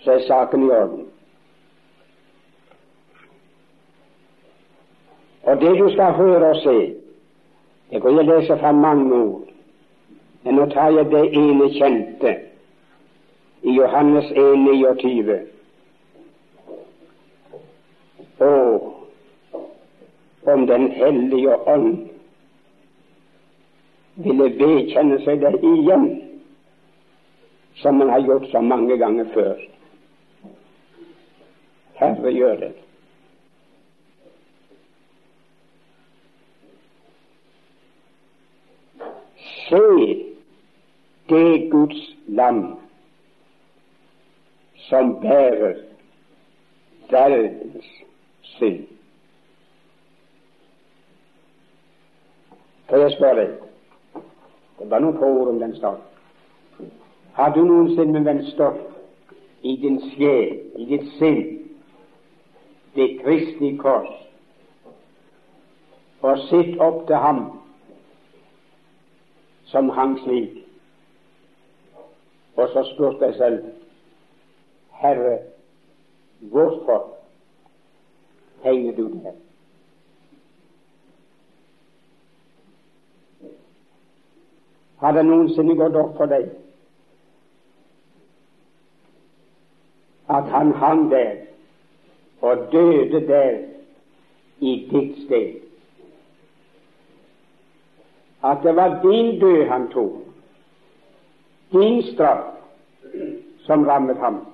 så er saken i orden. Og det du skal høre og se, det kan jeg lese fra mange ord, men nå tar jeg det ene kjente i Johannes 1, 29. Og om Den hellige ånd ville vedkjenne seg det igjen, som man har gjort så mange ganger før. Herre, gjør det. Se det Guds lam som bærer verdens synd. Får jeg spør deg? Det var noen få ord om den stad. Har du noensinne med stått i din sjel, i ditt sinn, det Kristi kors, og sitt opp til ham som hang slik, og så spurt deg selv Herre, hvorfor henger du der? Har det noensinne gått opp for deg at han hang der og døde der i ditt sted? At det var din død han tok, din straff, som rammet ham.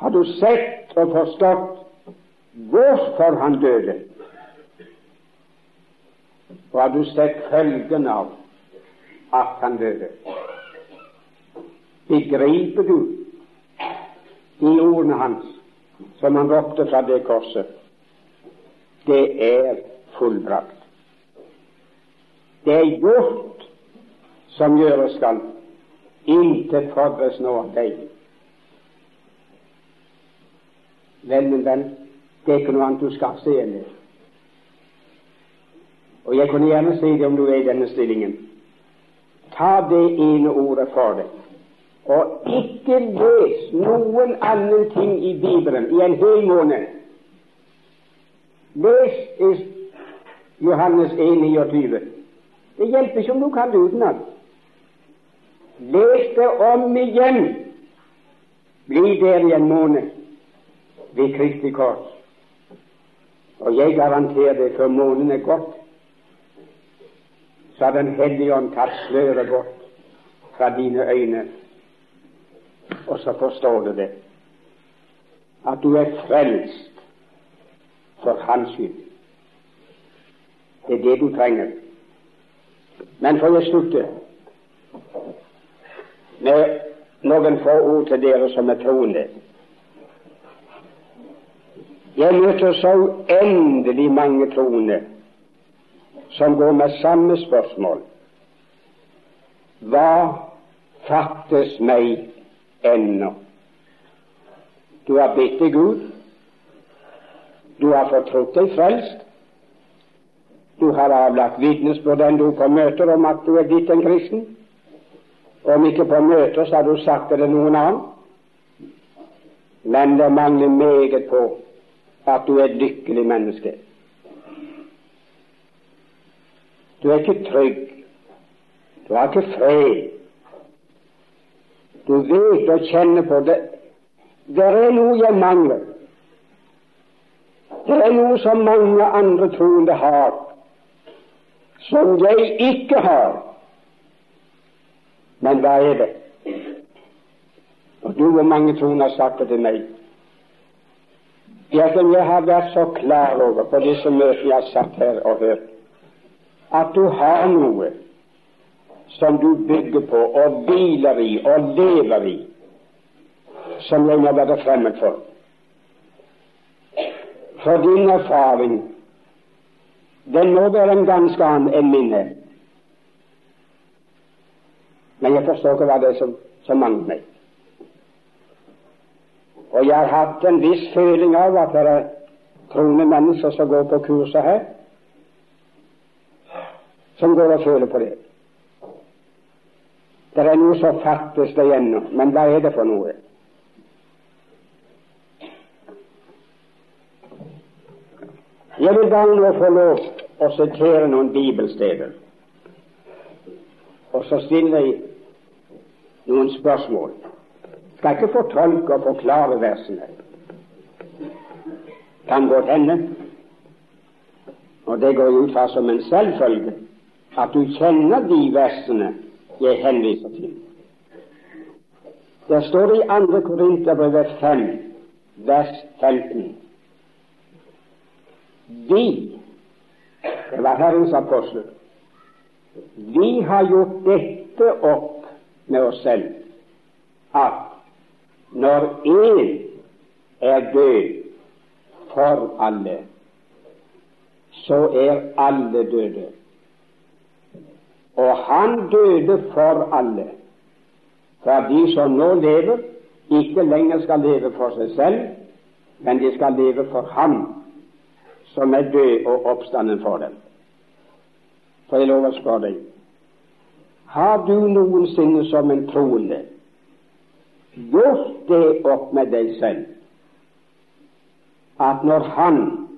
Har du sett og forstått hvorfor han døde? Og har du sett følgen av at han døde? Begriper du de ordene hans som han ropte fra det korset? Det er fullbrakt. Det er gjort som gjøres skal. Intet forberedes nå av deg. Vel, min venn, det er ikke noe annet du skal se enn det. Og jeg kunne gjerne si det om du er i denne stillingen. Ta det ene ordet for deg, og ikke les noen annen ting i Bibelen i en hel måned Les i Johannes 1,29. Det hjelper ikke om du kan det utenat. Les det om igjen. Bli der i en måned ved Kristi kors. Og jeg garanterer det, før månen er gått, så har Den hellige ånd tatt sløret bort fra dine øyne, og så forstår du det, at du er frelst for Hans skyld. Det er det du trenger. Men får jeg slutte med noen få ord til dere som er troende. Jeg møter så uendelig mange troende som går med samme spørsmål. Hva fattes meg ennå? Du har bedt til Gud, du har fortrutt deg frelst, du har avlagt vitnesbyrd du på møter om at du er blitt en kristen. Om ikke på møter, så har du sagt det noen annen. Men det mangler meget på at du er et lykkelig menneske. Du er ikke trygg. Du har ikke fred. Du vet og kjenner på det. Det er noe jeg mangler. Det er noe som mange andre troende har, som jeg ikke har. Men hva er det? Og du og mange troende har sagt det til meg. Jeg, jeg har vært så klar over på disse møtene jeg har satt her og hørt, at du har noe som du bygger på og hviler i og lever i, som jeg må være fremmed for. For din erfaring, den må være en ganske annen enn minne. Men jeg forstår ikke hva det er som, som mangler meg. Og jeg har hatt en viss føling av at det er troende mennesker som går på kurset her, som går og føler på det. Det er noe som fattes det ennå, men hva er det for noe? Jeg vil bare nå få lov å sitere noen bibelsteder, og så stiller jeg noen spørsmål skal ikke fortolke og forklare versene. Kan godt hende, og det går ut fra som en selvfølge, at du kjenner de versene jeg henviser til. Det står i 2. Korinterbrevet 5, vers 15. Vi, det var Herrens apostel, vi har gjort dette opp med oss selv, at når én er død for alle, så er alle døde. Og han døde for alle, for de som nå lever, ikke lenger skal leve for seg selv, men de skal leve for ham som er død og oppstanden for dem. For jeg lover å spørre deg, har du noensinne som en troende gjort det opp med deg selv at når Han,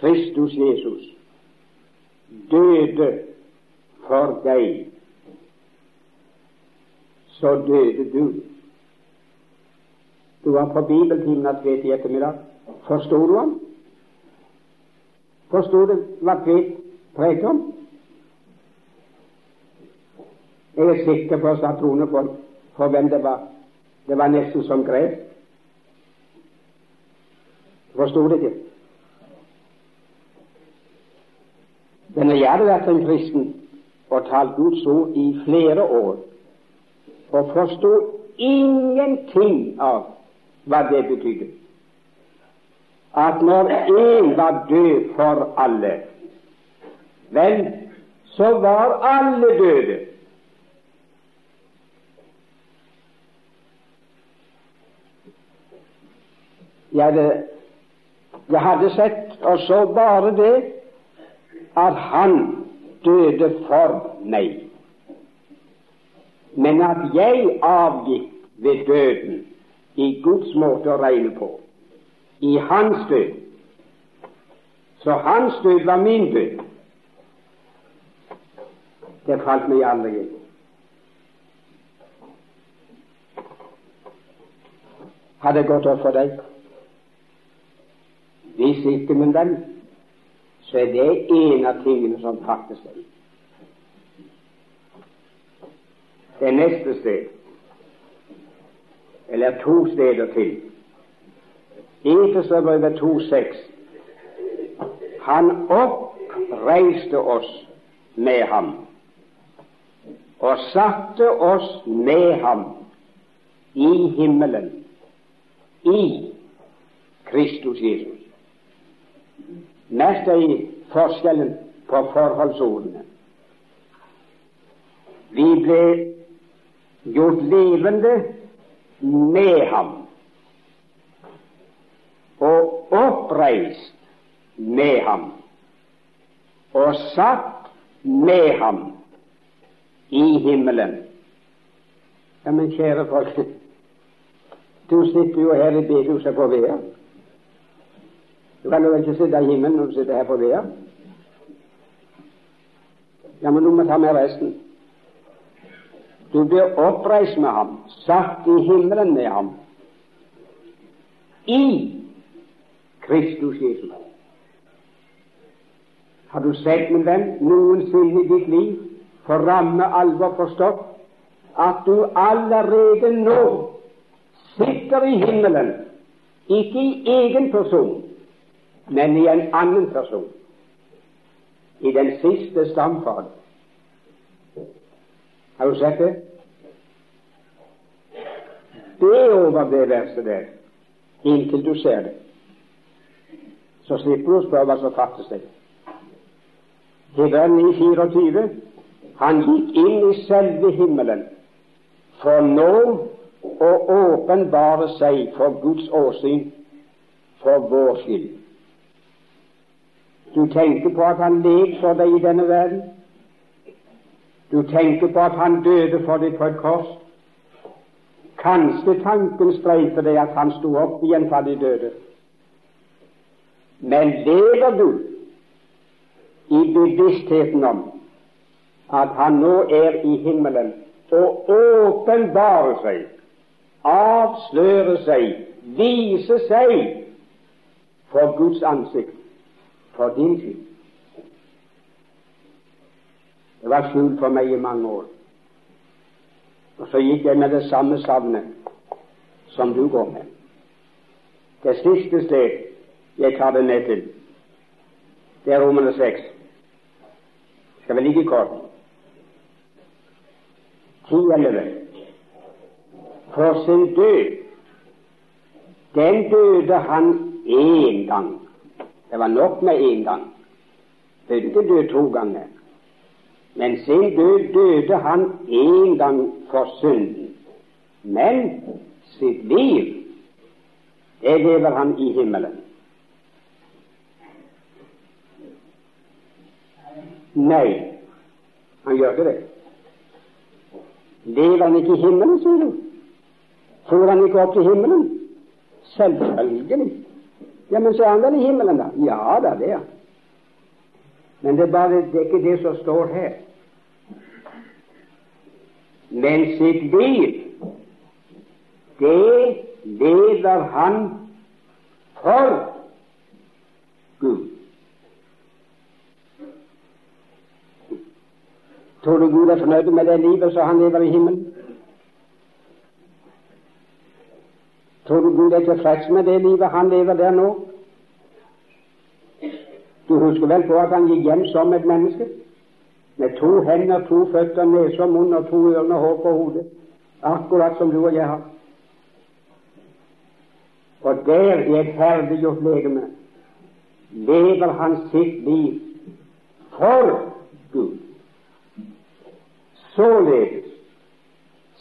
Kristus Jesus, døde for deg, så døde du. Du var på bibeltimen Tvet i ettermiddag. Forsto du ham? Forsto du hva Tvet preket om? Jeg er sikker på, sa Trone, for, for hvem det var. Det var nesten som grep. Forsto det ikke. Men jeg hadde vært en kristen og talt Guds ord i flere år og forsto ingenting av hva det betydde. At når én var død for alle, vel, så var alle døde. Jeg hadde, jeg hadde sett og så bare det at han døde for meg, men at jeg avgikk ved døden i Guds måte å regne på, i hans død. Så hans død var min død. Det falt meg aldri inn. Har det gått opp for deg? Hvis ikke, men venn, så er det en av tingene som faktisk er Det neste sted, eller to steder til. Efeserbrevet 2,6. Han oppreiste oss med ham og satte oss med ham i himmelen, i Kristus Jesus. Merk deg forskjellen på forholdsordene. Vi ble gjort levende med ham og oppreist med ham og satt med ham i himmelen. Ja, men kjære folk, du sitter jo her i bedehuset på Vea. Du kan jo ikke sitte i himmelen når du sitter her på Vea. Ja, men du må ta med resten. Du blir oppreist med ham, satt i himmelen med ham, i Kristus Jesus. Har du sett, min venn, noensinne i ditt liv for ramme alvor forstått at du allerede nå sitter i himmelen, ikke i egen person, men i en annen person, i den siste stamfaren. Har du sett det? Det er over det verset der inntil du ser det. Så slipper du å spørre hva som fattes deg. Hebreerne 24 han gikk inn i selve himmelen for nå å åpenbare seg for Guds åsyn for vår skyld. Du tenker på at han led for deg i denne verden. Du tenker på at han døde for deg på et kors. Kanskje tanken streifer deg at han sto opp igjen fra de døde. Men lever du i bevisstheten om at han nå er i himmelen og åpenbarer seg, avslører seg, viser seg for Guds ansikt, for din skyld. Det var skjult for meg i mange år. Og så gikk jeg med det samme savnet som du går med. Det siste sted jeg tar det med til, det er Romerne 6. Skal vi ligge kort? 10-11. For sin død, den døde han én gang. Det var nok med én gang. Døde ikke død to ganger. Men sin død døde han én gang for synden. Men sitt liv, det lever han i himmelen. Nei, han gjør ikke det. Lever han ikke i himmelen, sier du? Får han ikke opp til himmelen? Selvfølgelig. Ja, men så er han vel i himmelen, da? Ja da, det han. Men det er, bare, det er ikke det som står her. Men sitt liv, det lever han for Gud. Tror du Gud er fornøyd med det livet som han lever i himmelen? Tror du Gud er tilfreds med det livet han lever der nå? Du husker vel på at han gikk hjem som et menneske? Med to hender, to føtter, nese og munn og to ørene og hår på hodet. Akkurat som du og jeg har. Og der, i et herliggjort legeme, lever han sitt liv for Gud. Således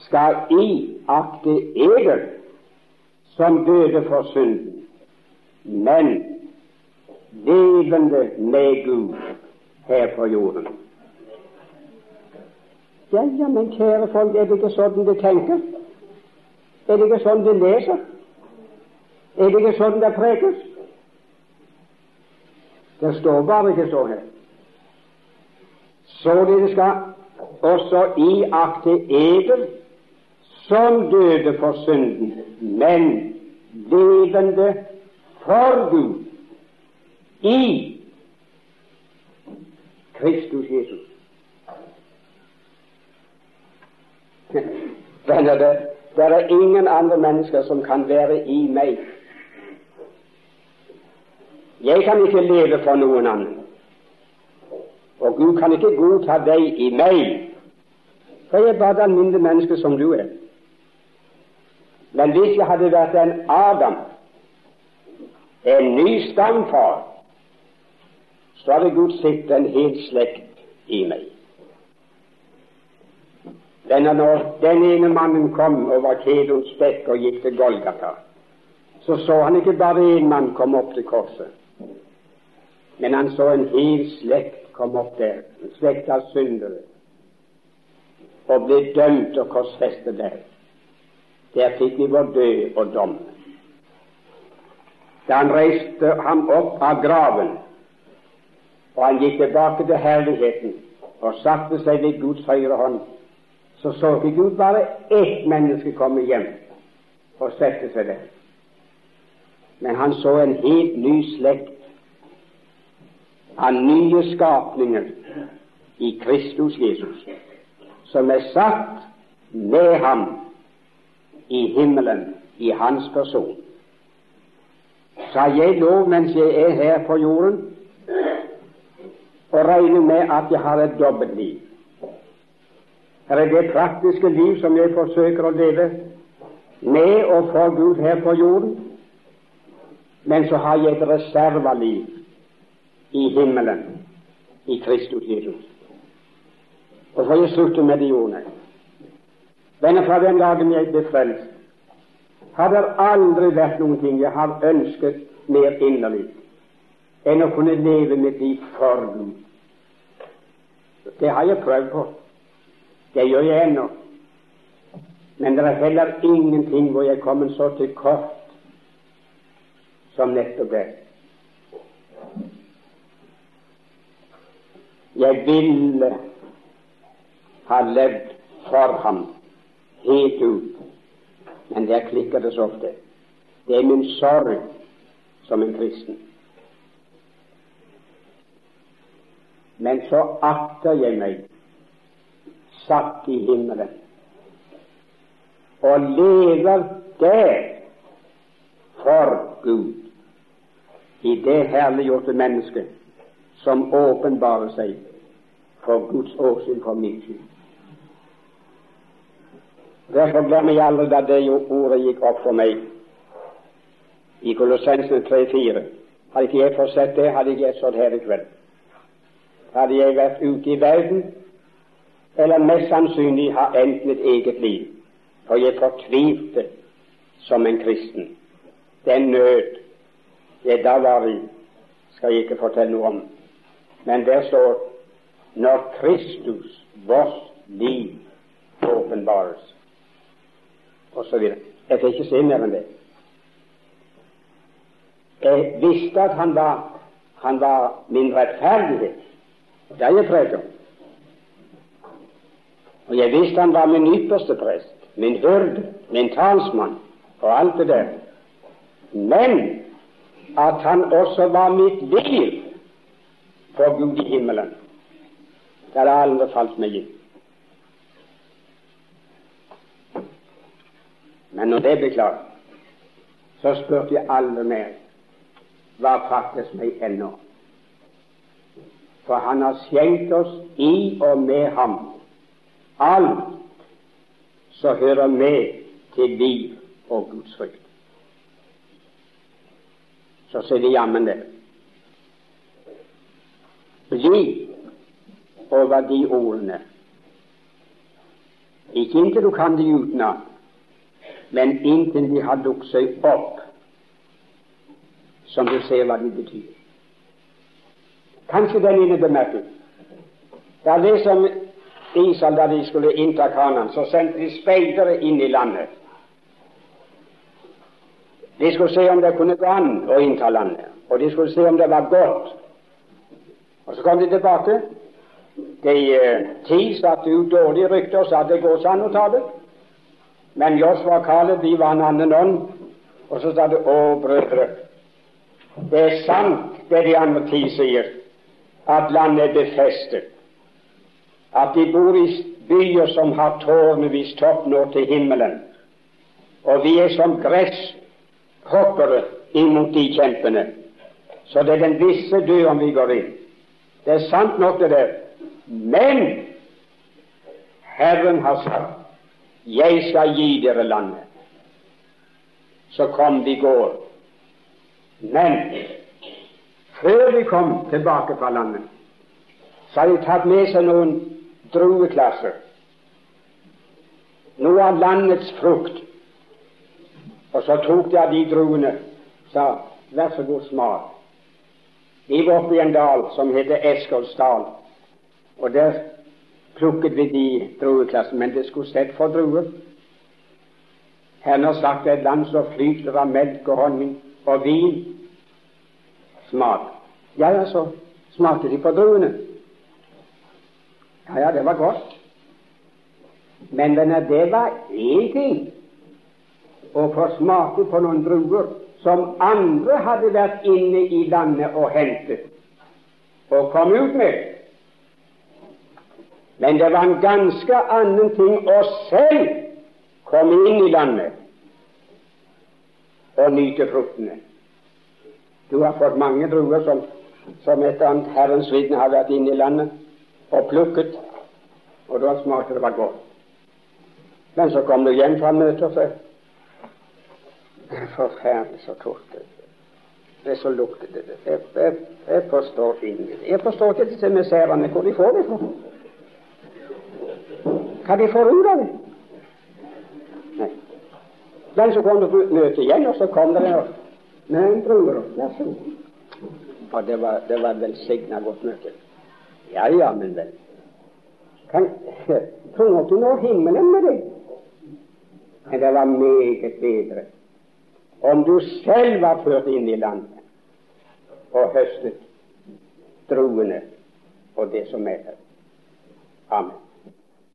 skal I akte eder som døde for synden, men levende med Gud her på jorden. Ja, ja, men kjære folk, er det ikke sånn de tenker? Er det ikke sånn de leser? Er det ikke sånn det prekes? Det står bare ikke så her. Således skal også iakte eder som døde for synden, men levende for Gud i Kristus Jesus. [laughs] Venner, det, det er ingen andre mennesker som kan være i meg. Jeg kan ikke leve for noen annen. Og Gud kan ikke godta deg i meg, for jeg er bare det alminnelige menneske som du er. Men hvis jeg hadde vært en Adam, en ny stamfar, så hadde Gud sett en hel slekt i meg. Denne når den ene mannen kom over Kedons bekk og gikk til Golgata, så så han ikke bare én mann komme opp til korset, men han så en hel slekt kom opp der, en slekt av syndere, og ble dømt og korsfestet der. Der fikk vi vår død og dom. Da han reiste ham opp av graven, og han gikk tilbake til herligheten og satte seg ved Guds høyre hånd, så så ikke Gud bare ett menneske komme hjem og sette seg der. Men han så en helt ny slekt av nye skapninger i Kristus Jesus, som er satt med ham i himmelen i hans person. Så har jeg lov, mens jeg er her på jorden, å regne med at jeg har et dobbeltliv. Her er det praktiske liv som jeg forsøker å leve med og for Gud her på jorden, men så har jeg et reservaliv i himmelen i Kristus Jesus. Og så jeg slutte med de ordene. Denne fra den dagen jeg ble frelst, har det aldri vært noen ting jeg har ønsket mer inderlig enn å kunne leve mitt liv for Gud. Det har jeg prøvd på. Det gjør jeg ennå. Men det er heller ingenting hvor jeg kommer så til kort som nettopp det. Jeg ville ha levd for ham helt ut, men der klikker det så ofte. Det er min sorg som en kristen. Men så akter jeg meg satt i himmelen og lever der for Gud, i det herliggjorte mennesket som åpenbarer seg for Guds åsyn for min skyld. Derfor glemmer jeg aldri da det ordet gikk opp for meg i Kolossensene 3-4. Hadde ikke jeg fått sett det, hadde ikke jeg stått her i kveld. Hadde jeg vært ute i verden, eller mest sannsynlig har endt mitt eget liv, for jeg fortvilte som en kristen. Den nød jeg da var i, skal jeg ikke fortelle noe om. Men der står når Kristus, vårt liv, åpenbares, osv. Jeg fikk ikke se mer enn det. Jeg visste at han var, han var min rettferdighet. Det er jeg prøvde om. Og jeg visste han var min ypperste prest, min hyrde, min talsmann og alt det der. Men at han også var mitt liv for Gud i himmelen. Det hadde aldri falt meg inn. Men når det ble klart, så spurte jeg aldri mer hva fattes meg ennå. For han har skjenkt oss i og med ham alt som hører med til liv og Guds frykt. Så sier de jammen det. Bli over de ordene. Ikke inntil du kan de utenat, men inntil de har dukket seg opp, som du ser hva de betyr. Kanskje den ene bemerkning. Er det som Israel, da de skulle innta Kanan, så sendte de speidere inn i landet. De skulle se om det kunne gå an å innta landet, og de skulle se om det var godt Og så kom de tilbake. De eh, ti satte ut dårlige rykter og sa det går an å ta det. Men Josva og Caleb de var en annen ånd. Og så sa de å, brødre, det er sant det de andre ti sier, at landet er befestet. At de bor i byer som har tårnevis topp nå til himmelen. Og vi er som gresshoppere imot de kjempene. Så det er den visse døren vi går inn. Det er sant nok, det der. Men Herren har sagt 'Jeg skal gi dere landet'. Så kom de går. Men før de kom tilbake fra landet, så har de tatt med seg noen drueklasser. Noe av landets frukt. Og så tok de av de druene sa vær så god, smak. Vi var oppe i en dal som heter Eskolsdal, og der plukket vi de drueklassene, men det skulle sett for druer. Herren har sagt et land som flyter av melk og honning og vin. Smak. Ja, ja, så smakte de på druene. Ja, ja, det var godt. Men venner, det var én ting å få smake på noen druer som andre hadde vært inne i landet og hentet og kom ut med. Men det var en ganske annen ting å selv komme inn i landet og nyte fruktene. Du har fått mange druer som, som et annet Herrens vitne har vært inne i landet og plukket, og da smakte det var godt. Men så kom du hjem fra møtet, og så Forferdelig så tålte det. så luktet det. Jeg, jeg, jeg forstår ingenting. Jeg forstår ikke disse miserene, hvor de får det fra. Hva de av det. Nei. Den som kom til møtet igjen, og så kom det en med en bror. vær så. Og det var, det var velsigna godt møte. Ja, ja, men vel. Kan, [laughs] tror du nå himmelen med det? Men det var meget bedre om du selv var ført inn i landet og høstet druene og det som er der. Amen.